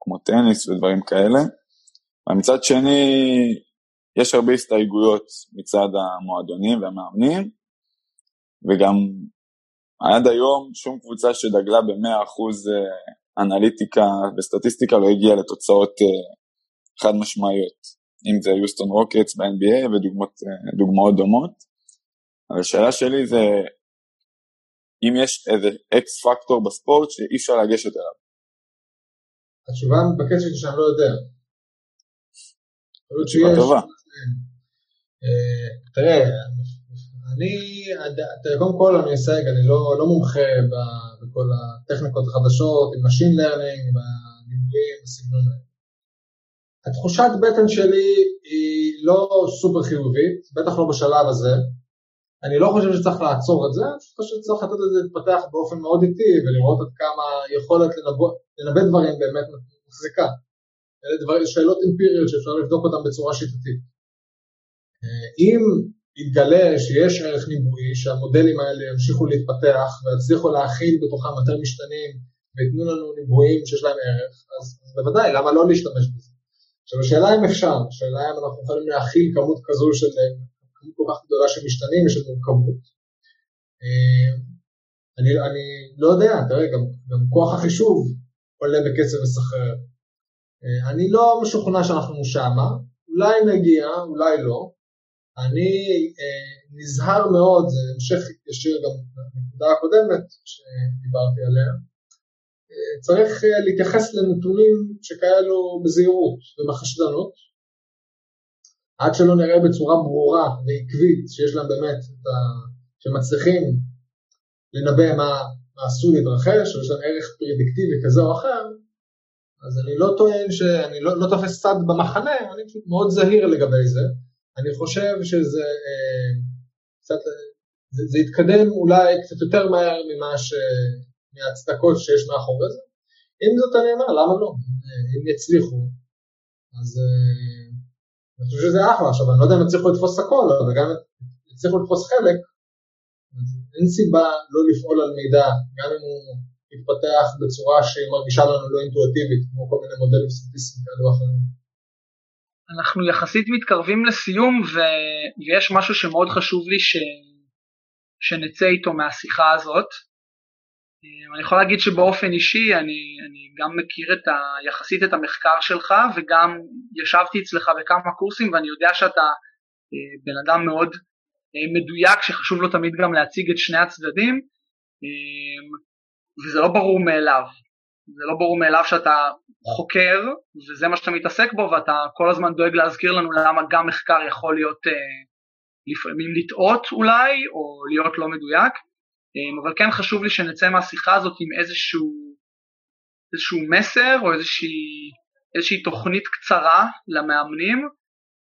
כמו טניס ודברים כאלה. ומצד שני, יש הרבה הסתייגויות מצד המועדונים והמאמנים, וגם עד היום שום קבוצה שדגלה ב-100% אה, אנליטיקה וסטטיסטיקה לא הגיעה לתוצאות אה, חד משמעיות, אם זה יוסטון רוקטס ב-NBA ודוגמאות דומות. אבל השאלה שלי זה אם יש איזה אקס פקטור בספורט שאי אפשר לגשת אליו. התשובה המתבקשת שאני לא יודע. תשובה טובה. אה, תראה, אני, קודם כל אני אסייג, אני לא, לא מומחה בכל הטכניקות החדשות, עם Machine Learning, בדיבורים, בסגנון האלה. התחושת בטן שלי היא לא סופר חיובית, בטח לא בשלב הזה. אני לא חושב שצריך לעצור את זה, אני חושב שצריך לתת לזה להתפתח באופן מאוד איטי ולראות עד כמה יכולת לנבא דברים באמת מחזיקה. אלה דבר, שאלות אמפיריות שאפשר לבדוק אותן בצורה שיטתית. אם יתגלה שיש ערך ניבואי, שהמודלים האלה ימשיכו להתפתח ויצליחו להכיל בתוכם יותר משתנים וייתנו לנו ניבויים שיש להם ערך, אז בוודאי, למה לא להשתמש בזה? עכשיו השאלה אם אפשר, השאלה אם אנחנו יכולים להכיל כמות כזו של, כמות כל כך גדולה של משתנים ושל מורכבות. אה, אני, אני לא יודע, תראה, גם, גם כוח החישוב עולה בקצב מסחרר. אה, אני לא משוכנע שאנחנו שמה, אולי נגיע, אולי לא. אני אה, נזהר מאוד, זה המשך ישיר גם לנקודה הקודמת שדיברתי עליה. אה, צריך אה, להתייחס לנתונים שכאלו בזהירות ובחשדנות, עד שלא נראה בצורה ברורה ועקבית שיש להם באמת את ה... שמצליחים לנבא מה, מה עשוי להתרחש, או יש להם ערך פרדיקטיבי כזה או אחר, אז אני לא טוען שאני לא, לא תופס צד במחנה, אני פשוט מאוד זהיר לגבי זה. אני חושב שזה אה, קצת, זה, זה יתקדם אולי קצת יותר מהר ממה ש... מההצדקות שיש מאחורי זה. אם זאת אני אומר, למה לא? אם יצליחו, אז אה, אני חושב שזה אחלה. עכשיו, אני לא יודע אם יצליחו לתפוס הכל, אבל גם אם יצליחו לתפוס חלק, אז אין סיבה לא לפעול על מידע, גם אם הוא יתפתח בצורה שהיא מרגישה לנו לא אינטואטיבית, כמו כל מיני מודלים סטטיסטיים כאלו ואחרים. אנחנו יחסית מתקרבים לסיום ו... ויש משהו שמאוד חשוב לי ש... שנצא איתו מהשיחה הזאת. אני יכול להגיד שבאופן אישי אני, אני גם מכיר את ה... יחסית את המחקר שלך וגם ישבתי אצלך בכמה קורסים ואני יודע שאתה אה, בן אדם מאוד אה, מדויק שחשוב לו תמיד גם להציג את שני הצדדים אה, וזה לא ברור מאליו. זה לא ברור מאליו שאתה חוקר וזה מה שאתה מתעסק בו ואתה כל הזמן דואג להזכיר לנו למה גם מחקר יכול להיות אה, לפעמים לטעות אולי או להיות לא מדויק. אבל כן חשוב לי שנצא מהשיחה הזאת עם איזשהו, איזשהו מסר או איזושהי, איזושהי תוכנית קצרה למאמנים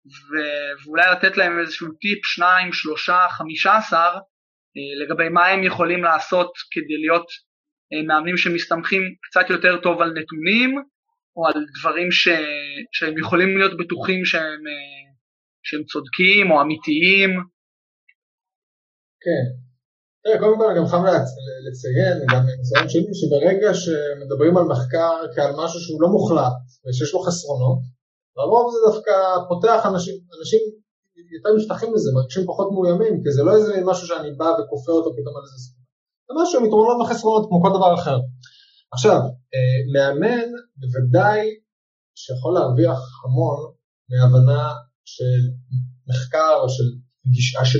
ו- ואולי לתת להם איזשהו טיפ, שניים, שלושה, חמישה עשר לגבי מה הם יכולים לעשות כדי להיות מאמנים שמסתמכים קצת יותר טוב על נתונים או על דברים ש, שהם יכולים להיות בטוחים שהם, שהם צודקים או אמיתיים. כן, תראה, קודם כל אני גם חייב לציין, גם מניסיון שלי, שברגע שמדברים על מחקר כעל משהו שהוא לא מוחלט ושיש לו חסרונות, לרוב זה דווקא פותח אנשים, אנשים יותר משתחים לזה, מרגישים פחות מאוימים, כי זה לא איזה משהו שאני בא וכופה אותו פתאום על איזה סכום. זה משהו עם יתרונות וחסרונות כמו כל דבר אחר. עכשיו, אה, מאמן בוודאי שיכול להרוויח המון מהבנה של מחקר או של גישה של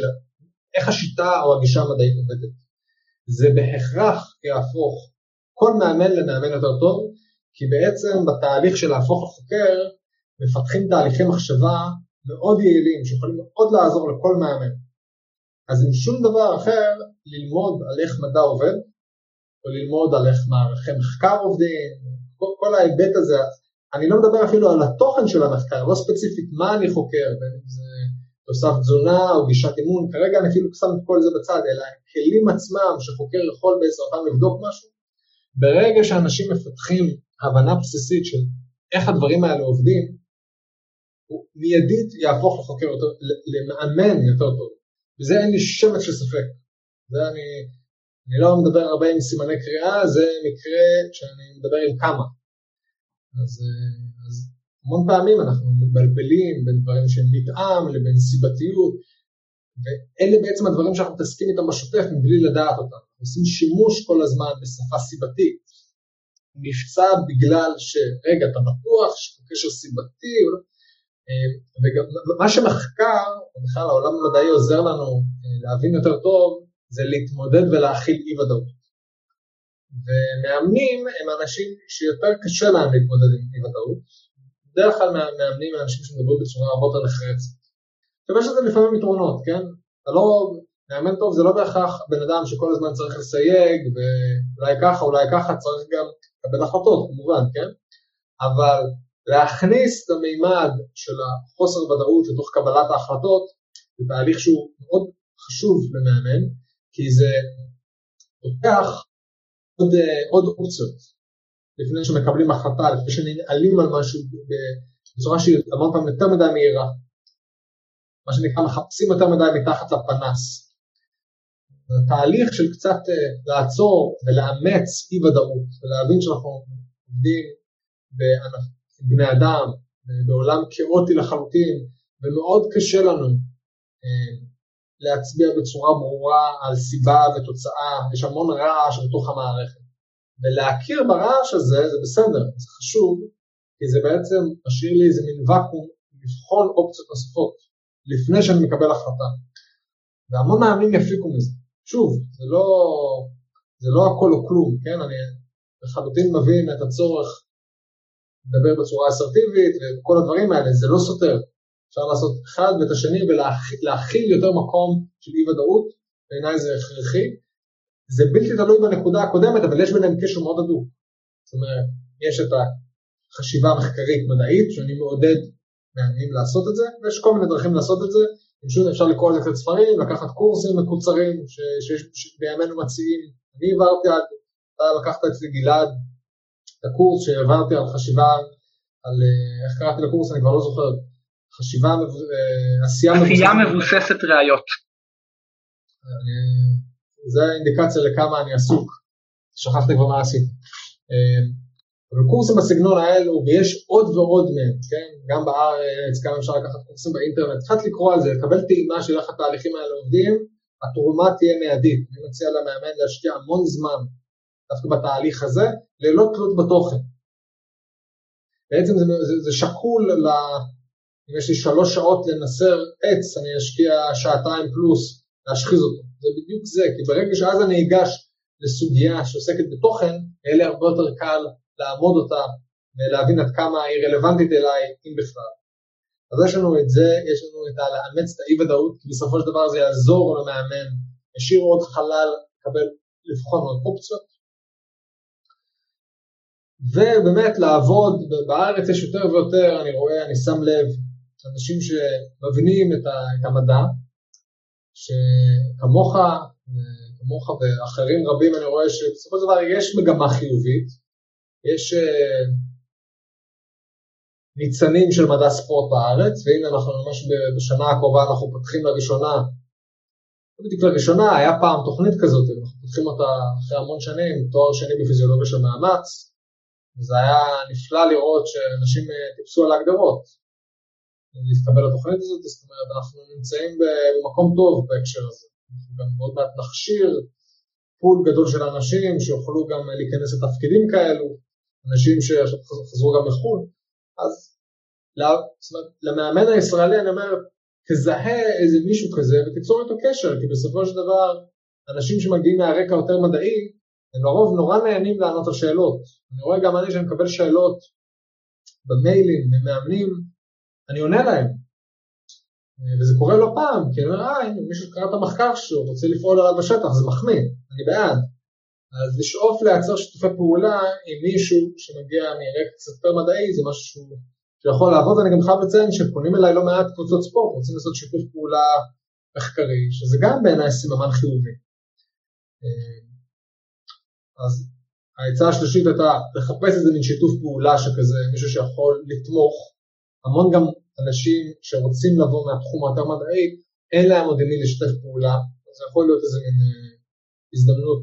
איך השיטה או הגישה המדעית עובדת. זה בהכרח יהפוך כל מאמן למאמן יותר טוב, כי בעצם בתהליך של להפוך לחוקר מפתחים תהליכי מחשבה מאוד יעילים שיכולים מאוד לעזור לכל מאמן. אז אם שום דבר אחר, ללמוד על איך מדע עובד, או ללמוד על איך מערכי מחקר עובדים, כל, כל ההיבט הזה, אני לא מדבר אפילו על התוכן של המחקר, לא ספציפית מה אני חוקר, בין אם זה תוסף תזונה או גישת אימון, כרגע אני אפילו שם את כל זה בצד, אלא הכלים עצמם שחוקר יכול בעזרתם לבדוק משהו, ברגע שאנשים מפתחים הבנה בסיסית של איך הדברים האלה עובדים, הוא מיידית יהפוך לחוקר יותר, למאמן יותר טוב, וזה אין לי שמץ של ספק, זה אני, אני לא מדבר הרבה עם סימני קריאה, זה מקרה שאני מדבר עם כמה, אז, אז המון פעמים אנחנו מתבלבלים בין דברים שהם מתאם לבין סיבתיות, ואלה בעצם הדברים שאנחנו מתעסקים איתם בשוטף מבלי לדעת אותם. אנחנו עושים שימוש כל הזמן בשפה סיבתית. נפצע בגלל שרגע, אתה בטוח שיש קשר סיבתי, לא? אה, וגם מה שמחקר, בכלל העולם המדעי עוזר לנו אה, להבין יותר טוב, זה להתמודד ולהכיל אי ודאות. ומאמנים הם אנשים שיותר קשה להם להתמודד עם אי ודאות, בדרך כלל מאמנים אנשים שמדברים בצורה הרבה יותר נחרצת. עכשיו יש לזה לפעמים יתרונות, כן? אתה לא, מאמן טוב זה לא בהכרח בן אדם שכל הזמן צריך לסייג, ואולי ככה, אולי ככה, צריך גם לקבל החלטות כמובן, כן? אבל להכניס את המימד של החוסר ודאות לתוך קבלת ההחלטות, זה תהליך שהוא מאוד חשוב למאמן, כי זה פותח עוד, עוד אופציות. לפני שמקבלים החלטה, לפני שננעלים על משהו בצורה שהיא המון פעמים יותר מדי מהירה. מה שנקרא מחפשים יותר מדי מתחת לפנס. זה תהליך של קצת אה, לעצור ולאמץ אי ודאות ולהבין שאנחנו עובדים בבני אדם, בעולם כאוטי לחלוטין, ומאוד קשה לנו אה, להצביע בצורה ברורה על סיבה ותוצאה, יש המון רעש בתוך המערכת. ולהכיר ברעש הזה זה בסדר, זה חשוב, כי זה בעצם משאיר לי איזה מין ואקום לבחון אופציות נוספות, לפני שאני מקבל החלטה. והמון מאמנים יפיקו מזה. שוב, זה לא, זה לא הכל או כלום, כן? אני לחלוטין מבין את הצורך לדבר בצורה אסרטיבית וכל הדברים האלה, זה לא סותר. אפשר לעשות אחד ואת השני ולהכיל יותר מקום של אי ודאות, בעיניי זה הכרחי. זה בלתי תלוי בנקודה הקודמת, אבל יש ביניהם קשר מאוד הדוק. זאת אומרת, יש את החשיבה המחקרית מדעית, שאני מעודד מאמנים לעשות את זה, ויש כל מיני דרכים לעשות את זה, פשוט אפשר לקרוא לזה קצת ספרים, לקחת קורסים מקוצרים שיש בימינו מציעים. אני העברתי עד, אתה לקחת אצלי גלעד, את הקורס שהעברתי על חשיבה, על אה, איך קראתי לקורס, אני כבר לא זוכר, חשיבה, אה, עשייה מבוססת. עשייה מבוססת ראיות. זה האינדיקציה לכמה אני עסוק, שכחתי כבר מה עשיתי. אה, אבל קורסים בסגנון האלו, ויש עוד ועוד מהם, כן? גם בארץ, גם אפשר לקחת קורסים באינטרנט, התחלת לקרוא על זה, לקבל טעימה של איך התהליכים האלה עובדים, התרומה תהיה מיידית. אני מציע למאמן להשקיע המון זמן דווקא בתהליך הזה, ללא תלות בתוכן. בעצם זה, זה, זה שקול ל... אם יש לי שלוש שעות לנסר עץ, אני אשקיע שעתיים פלוס להשחיז אותו. זה בדיוק זה, כי ברגע שאז אני אגש לסוגיה שעוסקת בתוכן, יהיה לי הרבה יותר קל לעמוד אותה ולהבין עד כמה היא רלוונטית אליי, אם בכלל. אז יש לנו את זה, יש לנו את לאמץ את האי ודאות, כי בסופו של דבר זה יעזור למאמן, ישאיר עוד חלל, לקבל, לבחון עוד אופציות. ובאמת לעבוד, בארץ יש יותר ויותר, אני רואה, אני שם לב, אנשים שמבינים את, המדע, שכמוך, כמוך ואחרים רבים, אני רואה שבסופו של דבר יש מגמה חיובית, יש uh, ניצנים של מדע ספורט בארץ, והנה אנחנו ממש בשנה הקרובה אנחנו פותחים לראשונה, לא בדיוק לראשונה, היה פעם תוכנית כזאת, אנחנו פותחים אותה אחרי המון שנים, תואר שני בפיזיולוגיה של מאמץ, וזה היה נפלא לראות שאנשים uh, טיפסו על ההגדרות. להתקבל לתוכנית הזאת, זאת אומרת, אנחנו נמצאים במקום טוב בהקשר הזה. אנחנו גם עוד מעט נכשיר פול גדול של אנשים שיוכלו גם להיכנס לתפקידים כאלו, אנשים שעכשיו חזרו גם לחו"ל, אז למאמן הישראלי אני אומר, תזהה איזה מישהו כזה ותיצור איתו קשר, כי בסופו של דבר אנשים שמגיעים מהרקע יותר מדעי, הם לרוב נורא נהנים לענות על שאלות. אני רואה גם אני שאני מקבל שאלות במיילים, ממאמנים, אני עונה להם. וזה קורה לא פעם, כי אני אומר, אה, הנה, מישהו קרא את המחקר שלו, רוצה לפעול עליו בשטח, זה מחמיא, אני בעד. אז לשאוף לייצר שיתופי פעולה עם מישהו שמגיע מרקע קצת יותר מדעי זה משהו שיכול לעבוד, ואני גם חייב לציין שפונים אליי לא מעט קבוצות ספורט, רוצים לעשות שיתוף פעולה מחקרי, שזה גם בעיניי סיממן חיובי. אז העצה השלישית הייתה לחפש איזה מין שיתוף פעולה שכזה, מישהו שיכול לתמוך, המון גם אנשים שרוצים לבוא מהתחום היותר מדעי, אין להם עוד עם מי לשתף פעולה, אז זה יכול להיות איזה מין אה, הזדמנות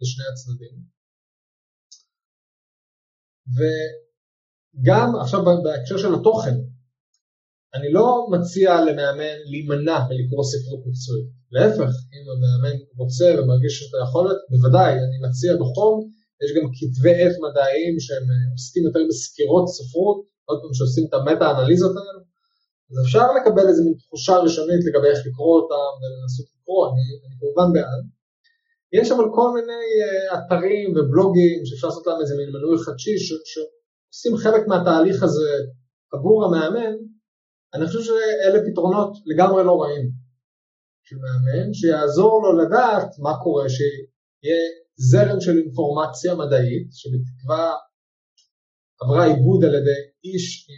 לשני הצדדים. וגם עכשיו בהקשר של התוכן, אני לא מציע למאמן להימנע מלקרוא ספרות מקצועית. להפך, אם המאמן רוצה ומרגיש את היכולת, בוודאי, אני מציע בחום, יש גם כתבי עת מדעיים שהם אה, עוסקים יותר בסקירות ספרות, עוד פעם שעושים את המטה-אנליזות האלו, אז אפשר לקבל איזו מין תחושה ראשונית לגבי איך לקרוא אותם ולנסות לקרוא, אני, אני כמובן בעד. יש אבל כל מיני uh, אתרים ובלוגים שאפשר לעשות להם איזה מין מנוי חדשי שעושים חלק מהתהליך הזה עבור המאמן, אני חושב שאלה פתרונות לגמרי לא רעים של מאמן, שיעזור לו לדעת מה קורה, שיהיה זרם של אינפורמציה מדעית, שבתקווה עברה עיבוד על ידי איש,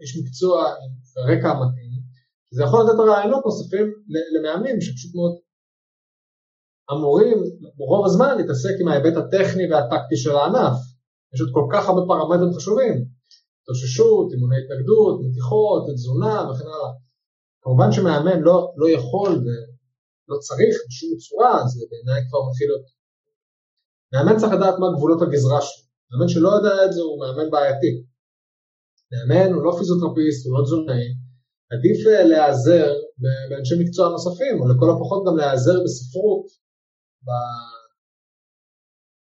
איש מקצוע עם רקע מתאים, זה יכול לתת רעיונות נוספים למאמנים שפשוט מאוד אמורים ברוב הזמן להתעסק עם ההיבט הטכני והטקטי של הענף. יש עוד כל כך הרבה פרמטרים חשובים, התאוששות, אימוני התנגדות, מתיחות, תזונה וכן הלאה. כמובן שמאמן לא, לא יכול ולא צריך בשום צורה, זה בעיניי כבר מתחיל להיות... מאמן צריך לדעת מה גבולות הגזרה שלו. מאמן שלא יודע את זה הוא מאמן בעייתי. מאמן הוא לא פיזיותרפיסט, הוא לא תזונאי, עדיף אה, להיעזר באנשי מקצוע נוספים, או לכל הפחות גם להיעזר בספרות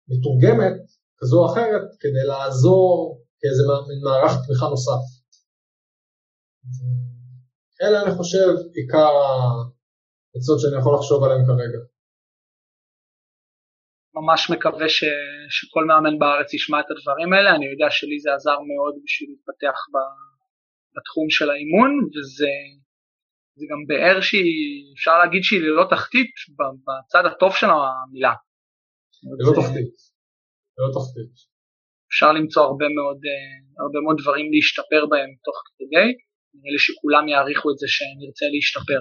מתורגמת כזו או אחרת, כדי לעזור כאיזה מערך תמיכה נוסף. אלה אני חושב עיקר העצות שאני יכול לחשוב עליהן כרגע. ממש מקווה ש, שכל מאמן בארץ ישמע את הדברים האלה, אני יודע שלי זה עזר מאוד בשביל להתפתח ב, בתחום של האימון, וזה זה גם באר שהיא, אפשר להגיד שהיא ללא תחתית בצד הטוב של המילה. ללא תחתית, ללא תחתית. אפשר למצוא הרבה מאוד, אה, הרבה מאוד דברים להשתפר בהם תוך כדי, נראה לי שכולם יעריכו את זה שנרצה להשתפר.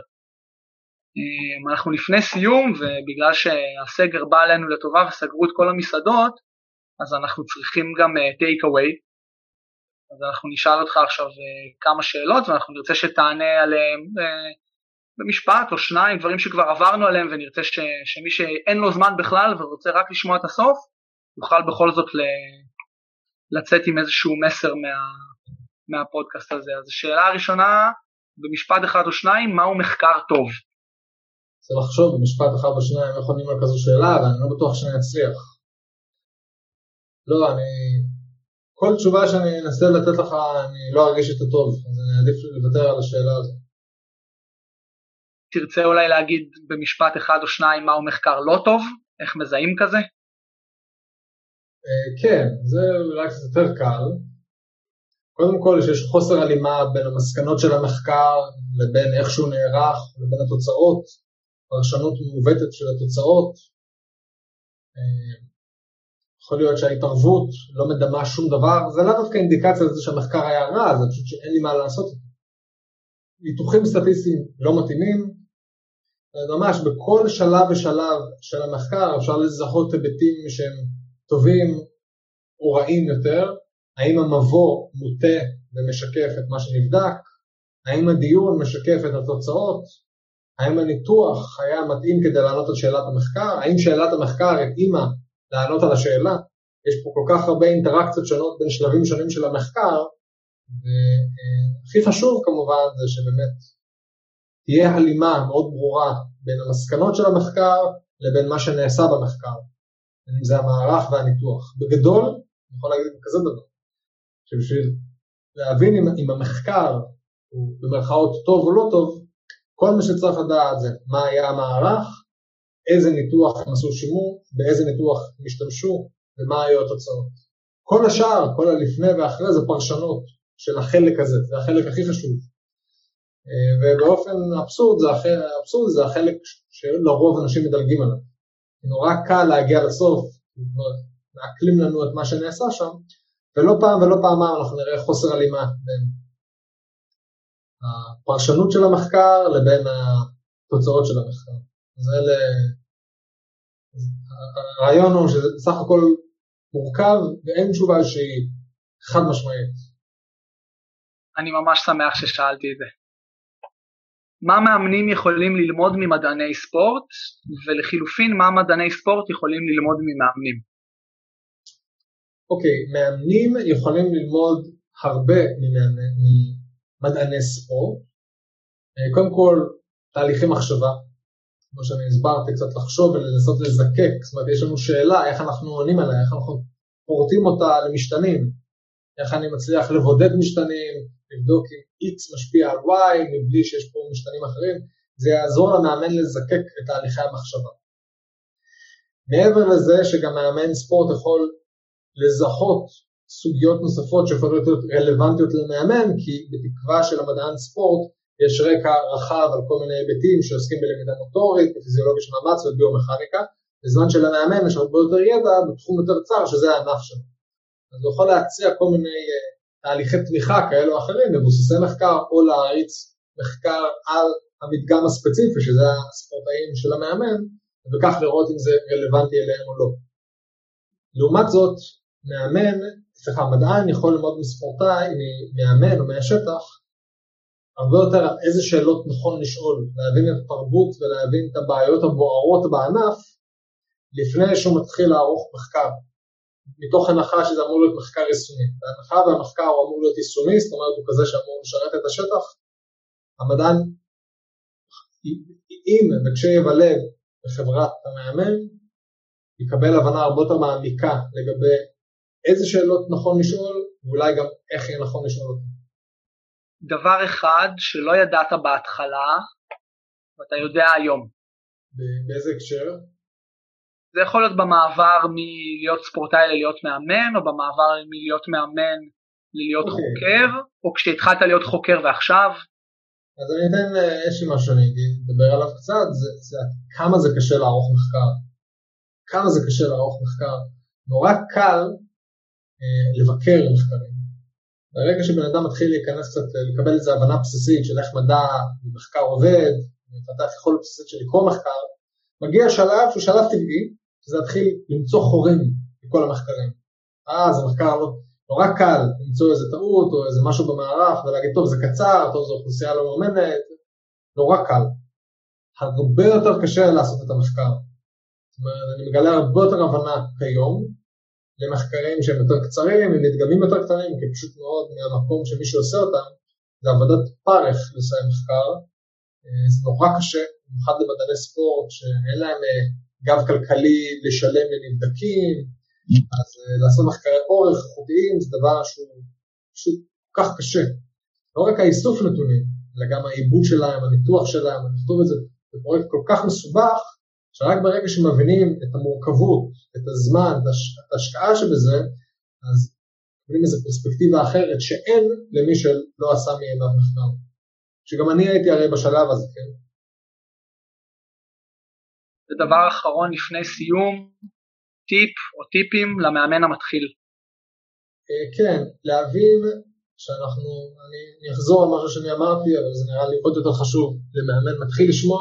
אה, אנחנו לפני סיום ובגלל שהסגר בא עלינו לטובה וסגרו את כל המסעדות אז אנחנו צריכים גם טייק uh, אווי אז אנחנו נשאל אותך עכשיו uh, כמה שאלות ואנחנו נרצה שתענה עליהם uh, במשפט או שניים דברים שכבר עברנו עליהם ונרצה ש, שמי שאין לו זמן בכלל ורוצה רק לשמוע את הסוף יוכל בכל זאת לצאת עם איזשהו מסר מה, מהפודקאסט הזה. אז השאלה הראשונה במשפט אחד או שניים מהו מחקר טוב? צריך לחשוב במשפט אחד או שניים איך עונים על כזו שאלה, ואני לא בטוח שאני אצליח. לא, אני... כל תשובה שאני אנסה לתת לך, אני לא ארגיש את הטוב, אז אני אעדיף לוותר על השאלה הזאת. תרצה אולי להגיד במשפט אחד או שניים מהו מחקר לא טוב? איך מזהים כזה? אה, כן, זה אולי קצת יותר קל. קודם כל שיש חוסר הלימה בין המסקנות של המחקר לבין איך שהוא נערך, לבין התוצאות. פרשנות מעוותת של התוצאות. אה, יכול להיות שההתערבות לא מדמה שום דבר, זה לא דווקא אינדיקציה לזה שהמחקר היה רע, זה פשוט שאין לי מה לעשות. ניתוחים סטטיסטיים לא מתאימים, ממש בכל שלב ושלב של המחקר אפשר לזהות היבטים שהם טובים או רעים יותר, האם המבוא מוטה ומשקף את מה שנבדק, האם הדיון משקף את התוצאות, האם הניתוח היה מתאים כדי לענות על שאלת המחקר? האם שאלת המחקר התאימה לענות על השאלה? יש פה כל כך הרבה אינטראקציות שונות בין שלבים שונים של המחקר, והכי חשוב כמובן זה שבאמת תהיה הלימה מאוד ברורה בין המסקנות של המחקר לבין מה שנעשה במחקר, אם זה המערך והניתוח. בגדול, אני יכול להגיד כזה דבר, שבשביל להבין אם, אם המחקר הוא במרכאות טוב או לא טוב, כל מה שצריך לדעת זה מה היה המערך, איזה ניתוח הם עשו שימור, באיזה ניתוח הם השתמשו ומה היו התוצאות. כל השאר, כל הלפני ואחרי זה פרשנות של החלק הזה, זה החלק הכי חשוב. אה, ובאופן אבסורד זה, אבסורד זה החלק שלרוב אנשים מדלגים עליו. נורא קל להגיע לסוף, מעכלים לנו את מה שנעשה שם, ולא פעם ולא פעמיים אנחנו נראה חוסר הלימה בין הפרשנות של המחקר לבין התוצאות של המחקר. אז אלה, הרעיון הוא שזה בסך הכל מורכב ואין תשובה שהיא חד משמעית. אני ממש שמח ששאלתי את זה. מה מאמנים יכולים ללמוד ממדעני ספורט, ולחילופין מה מדעני ספורט יכולים ללמוד ממאמנים? אוקיי, okay, מאמנים יכולים ללמוד הרבה מדעני ספורט. אה, קודם כל, תהליכי מחשבה, כמו שאני הסברתי, קצת לחשוב ולנסות לזקק, זאת אומרת, יש לנו שאלה איך אנחנו עונים עליה, איך אנחנו פורטים אותה למשתנים, איך אני מצליח לבודד משתנים, לבדוק אם X משפיע על Y מבלי שיש פה משתנים אחרים, זה יעזור למאמן לזקק את תהליכי המחשבה. מעבר לזה שגם מאמן ספורט יכול לזהות סוגיות נוספות שיכולות להיות רלוונטיות למאמן, כי בתקווה של המדען ספורט יש רקע רחב על כל מיני היבטים שעוסקים בלמידה מוטורית, בפיזיולוגיה של מאמץ וביומכניקה, בזמן שלמאמן יש הרבה יותר ידע בתחום יותר צר שזה הענף שלו. אז הוא יכול להציע כל מיני uh, תהליכי תמיכה כאלו או אחרים, מבוססי מחקר, או להריץ מחקר על המדגם הספציפי, שזה הספורטאים של המאמן, וכך לראות אם זה רלוונטי אליהם או לא. לעומת זאת, מאמן סליחה, מדען יכול ללמוד מספורטאי, ממאמן או מהשטח, הרבה יותר איזה שאלות נכון לשאול, להבין את התרבות ולהבין את הבעיות הבוערות בענף, לפני שהוא מתחיל לערוך מחקר. מתוך הנחה שזה אמור להיות מחקר יישומי. בהנחה והמחקר הוא אמור להיות יישומי, זאת אומרת הוא כזה שאמור לשרת את השטח, המדען, אם וכשיבלב בחברת המאמן, יקבל הבנה הרבה יותר מעמיקה לגבי איזה שאלות נכון לשאול, ואולי גם איך יהיה נכון לשאול אותן. דבר אחד שלא ידעת בהתחלה, ואתה יודע היום. באיזה הקשר? זה יכול להיות במעבר מלהיות ספורטאי ללהיות מאמן, או במעבר מלהיות מאמן ללהיות okay. אוקיי. חוקר, או כשהתחלת להיות חוקר ועכשיו. אז אני אתן איזשהו משהו שאני אדבר עליו קצת, זה, זה כמה זה קשה לערוך מחקר. כמה זה קשה לערוך מחקר. נורא קל אה, לבקר מחקרים. ברגע שבן אדם מתחיל להיכנס קצת, לקבל איזו הבנה בסיסית של איך מדע ומחקר עובד, ומפתח יכולת בסיסית של לקרוא מחקר, מגיע שלב שהוא שלב טבעי, שזה להתחיל למצוא חורים בכל המחקרים. אה, זה מחקר לא, נורא קל למצוא איזה טעות או איזה משהו במערך ולהגיד, טוב, זה קצר, טוב, זו אוכלוסייה לא מאומנת, נורא קל. הרבה יותר קשה לעשות את המחקר. זאת אומרת, אני מגלה הרבה יותר הבנה כיום למחקרים שהם יותר קצרים, עם מדגמים יותר קטנים, כי פשוט מאוד מהמקום שמי שעושה אותם, זה עבודת פרך לסיים מחקר, אה, זה נורא קשה, במיוחד למדעני ספורט שאין להם אה, גב כלכלי לשלם לנבדקים, אז אה, לעשות מחקרי אורך איכותיים זה דבר שהוא פשוט כל כך קשה. לא רק האיסוף נתונים, אלא גם העיבוד שלהם, הניתוח שלהם, לכתוב את זה, זה פרויקט כל כך מסובך, שרק ברגע שמבינים את המורכבות, את הזמן, את ההשקעה שבזה, אז מקבלים איזו פרספקטיבה אחרת שאין למי שלא עשה מימיו מחקר. שגם אני הייתי הרי בשלב הזה, כן? ודבר אחרון לפני סיום, טיפ או טיפים למאמן המתחיל. אה, כן, להבין שאנחנו, אני, אני אחזור על משהו שאני אמרתי, אבל זה נראה לי עוד יותר חשוב למאמן מתחיל לשמוע.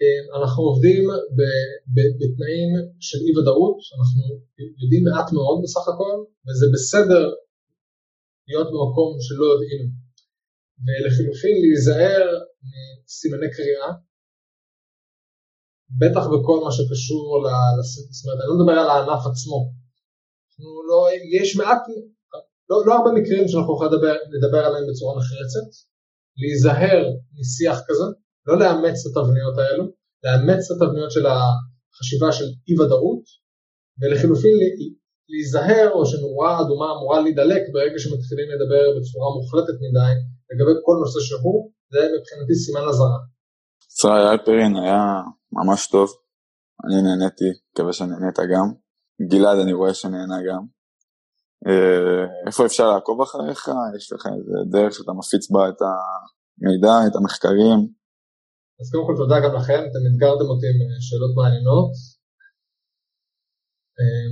אה, אנחנו עובדים ב, ב, בתנאים של אי ודאות, אנחנו יודעים מעט מאוד בסך הכל, וזה בסדר להיות במקום שלא יודעים. ולחילופין להיזהר מסימני קריאה, בטח בכל מה שקשור ל... זאת אומרת, אני לא מדבר על הענף עצמו. לא, יש מעט, לא, לא הרבה מקרים שאנחנו יכולים לדבר, לדבר עליהם בצורה נחרצת, להיזהר משיח כזה, לא לאמץ את התבניות האלו, לאמץ את התבניות של החשיבה של אי ודאות, ולחילופין להיזהר או שנורה אדומה אמורה להידלק ברגע שמתחילים לדבר בצורה מוחלטת מדי לגבי כל נושא שהוא, זה מבחינתי סימן אזהרה. ישראל אלפרין היה ממש טוב, אני נהניתי, מקווה שנהנית גם. גלעד אני רואה שנהנה גם. אה, איפה אפשר לעקוב אחריך? יש לך איזה דרך שאתה מפיץ בה את המידע, את המחקרים? אז קודם כל תודה גם לכם, אתם אתגרתם אותי עם אה, שאלות מעניינות. אה,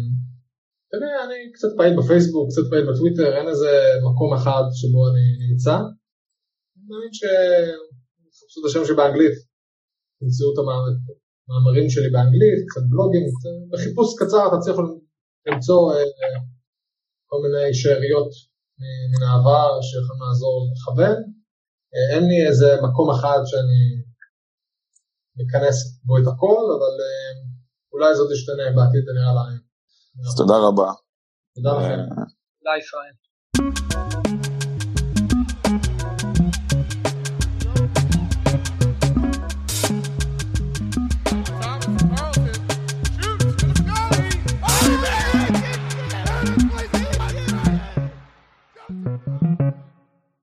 אתה יודע, אני קצת פעיל בפייסבוק, קצת פעיל בטוויטר, אין איזה מקום אחד שבו אני נמצא. אני מאמין שחפשו את השם שבאנגלית, תמצאו את המאמרים שלי באנגלית, קצת בלוגים, בחיפוש קצר תצליחו למצוא אה, כל מיני שאריות מן העבר שיכולים לעזור לכוון. אה, אין לי איזה מקום אחד שאני מכנס בו את הכל, אבל אה, אולי זאת תשתנה בעתיד, זה נראה אז תודה רבה. תודה לכם. תודה ישראל.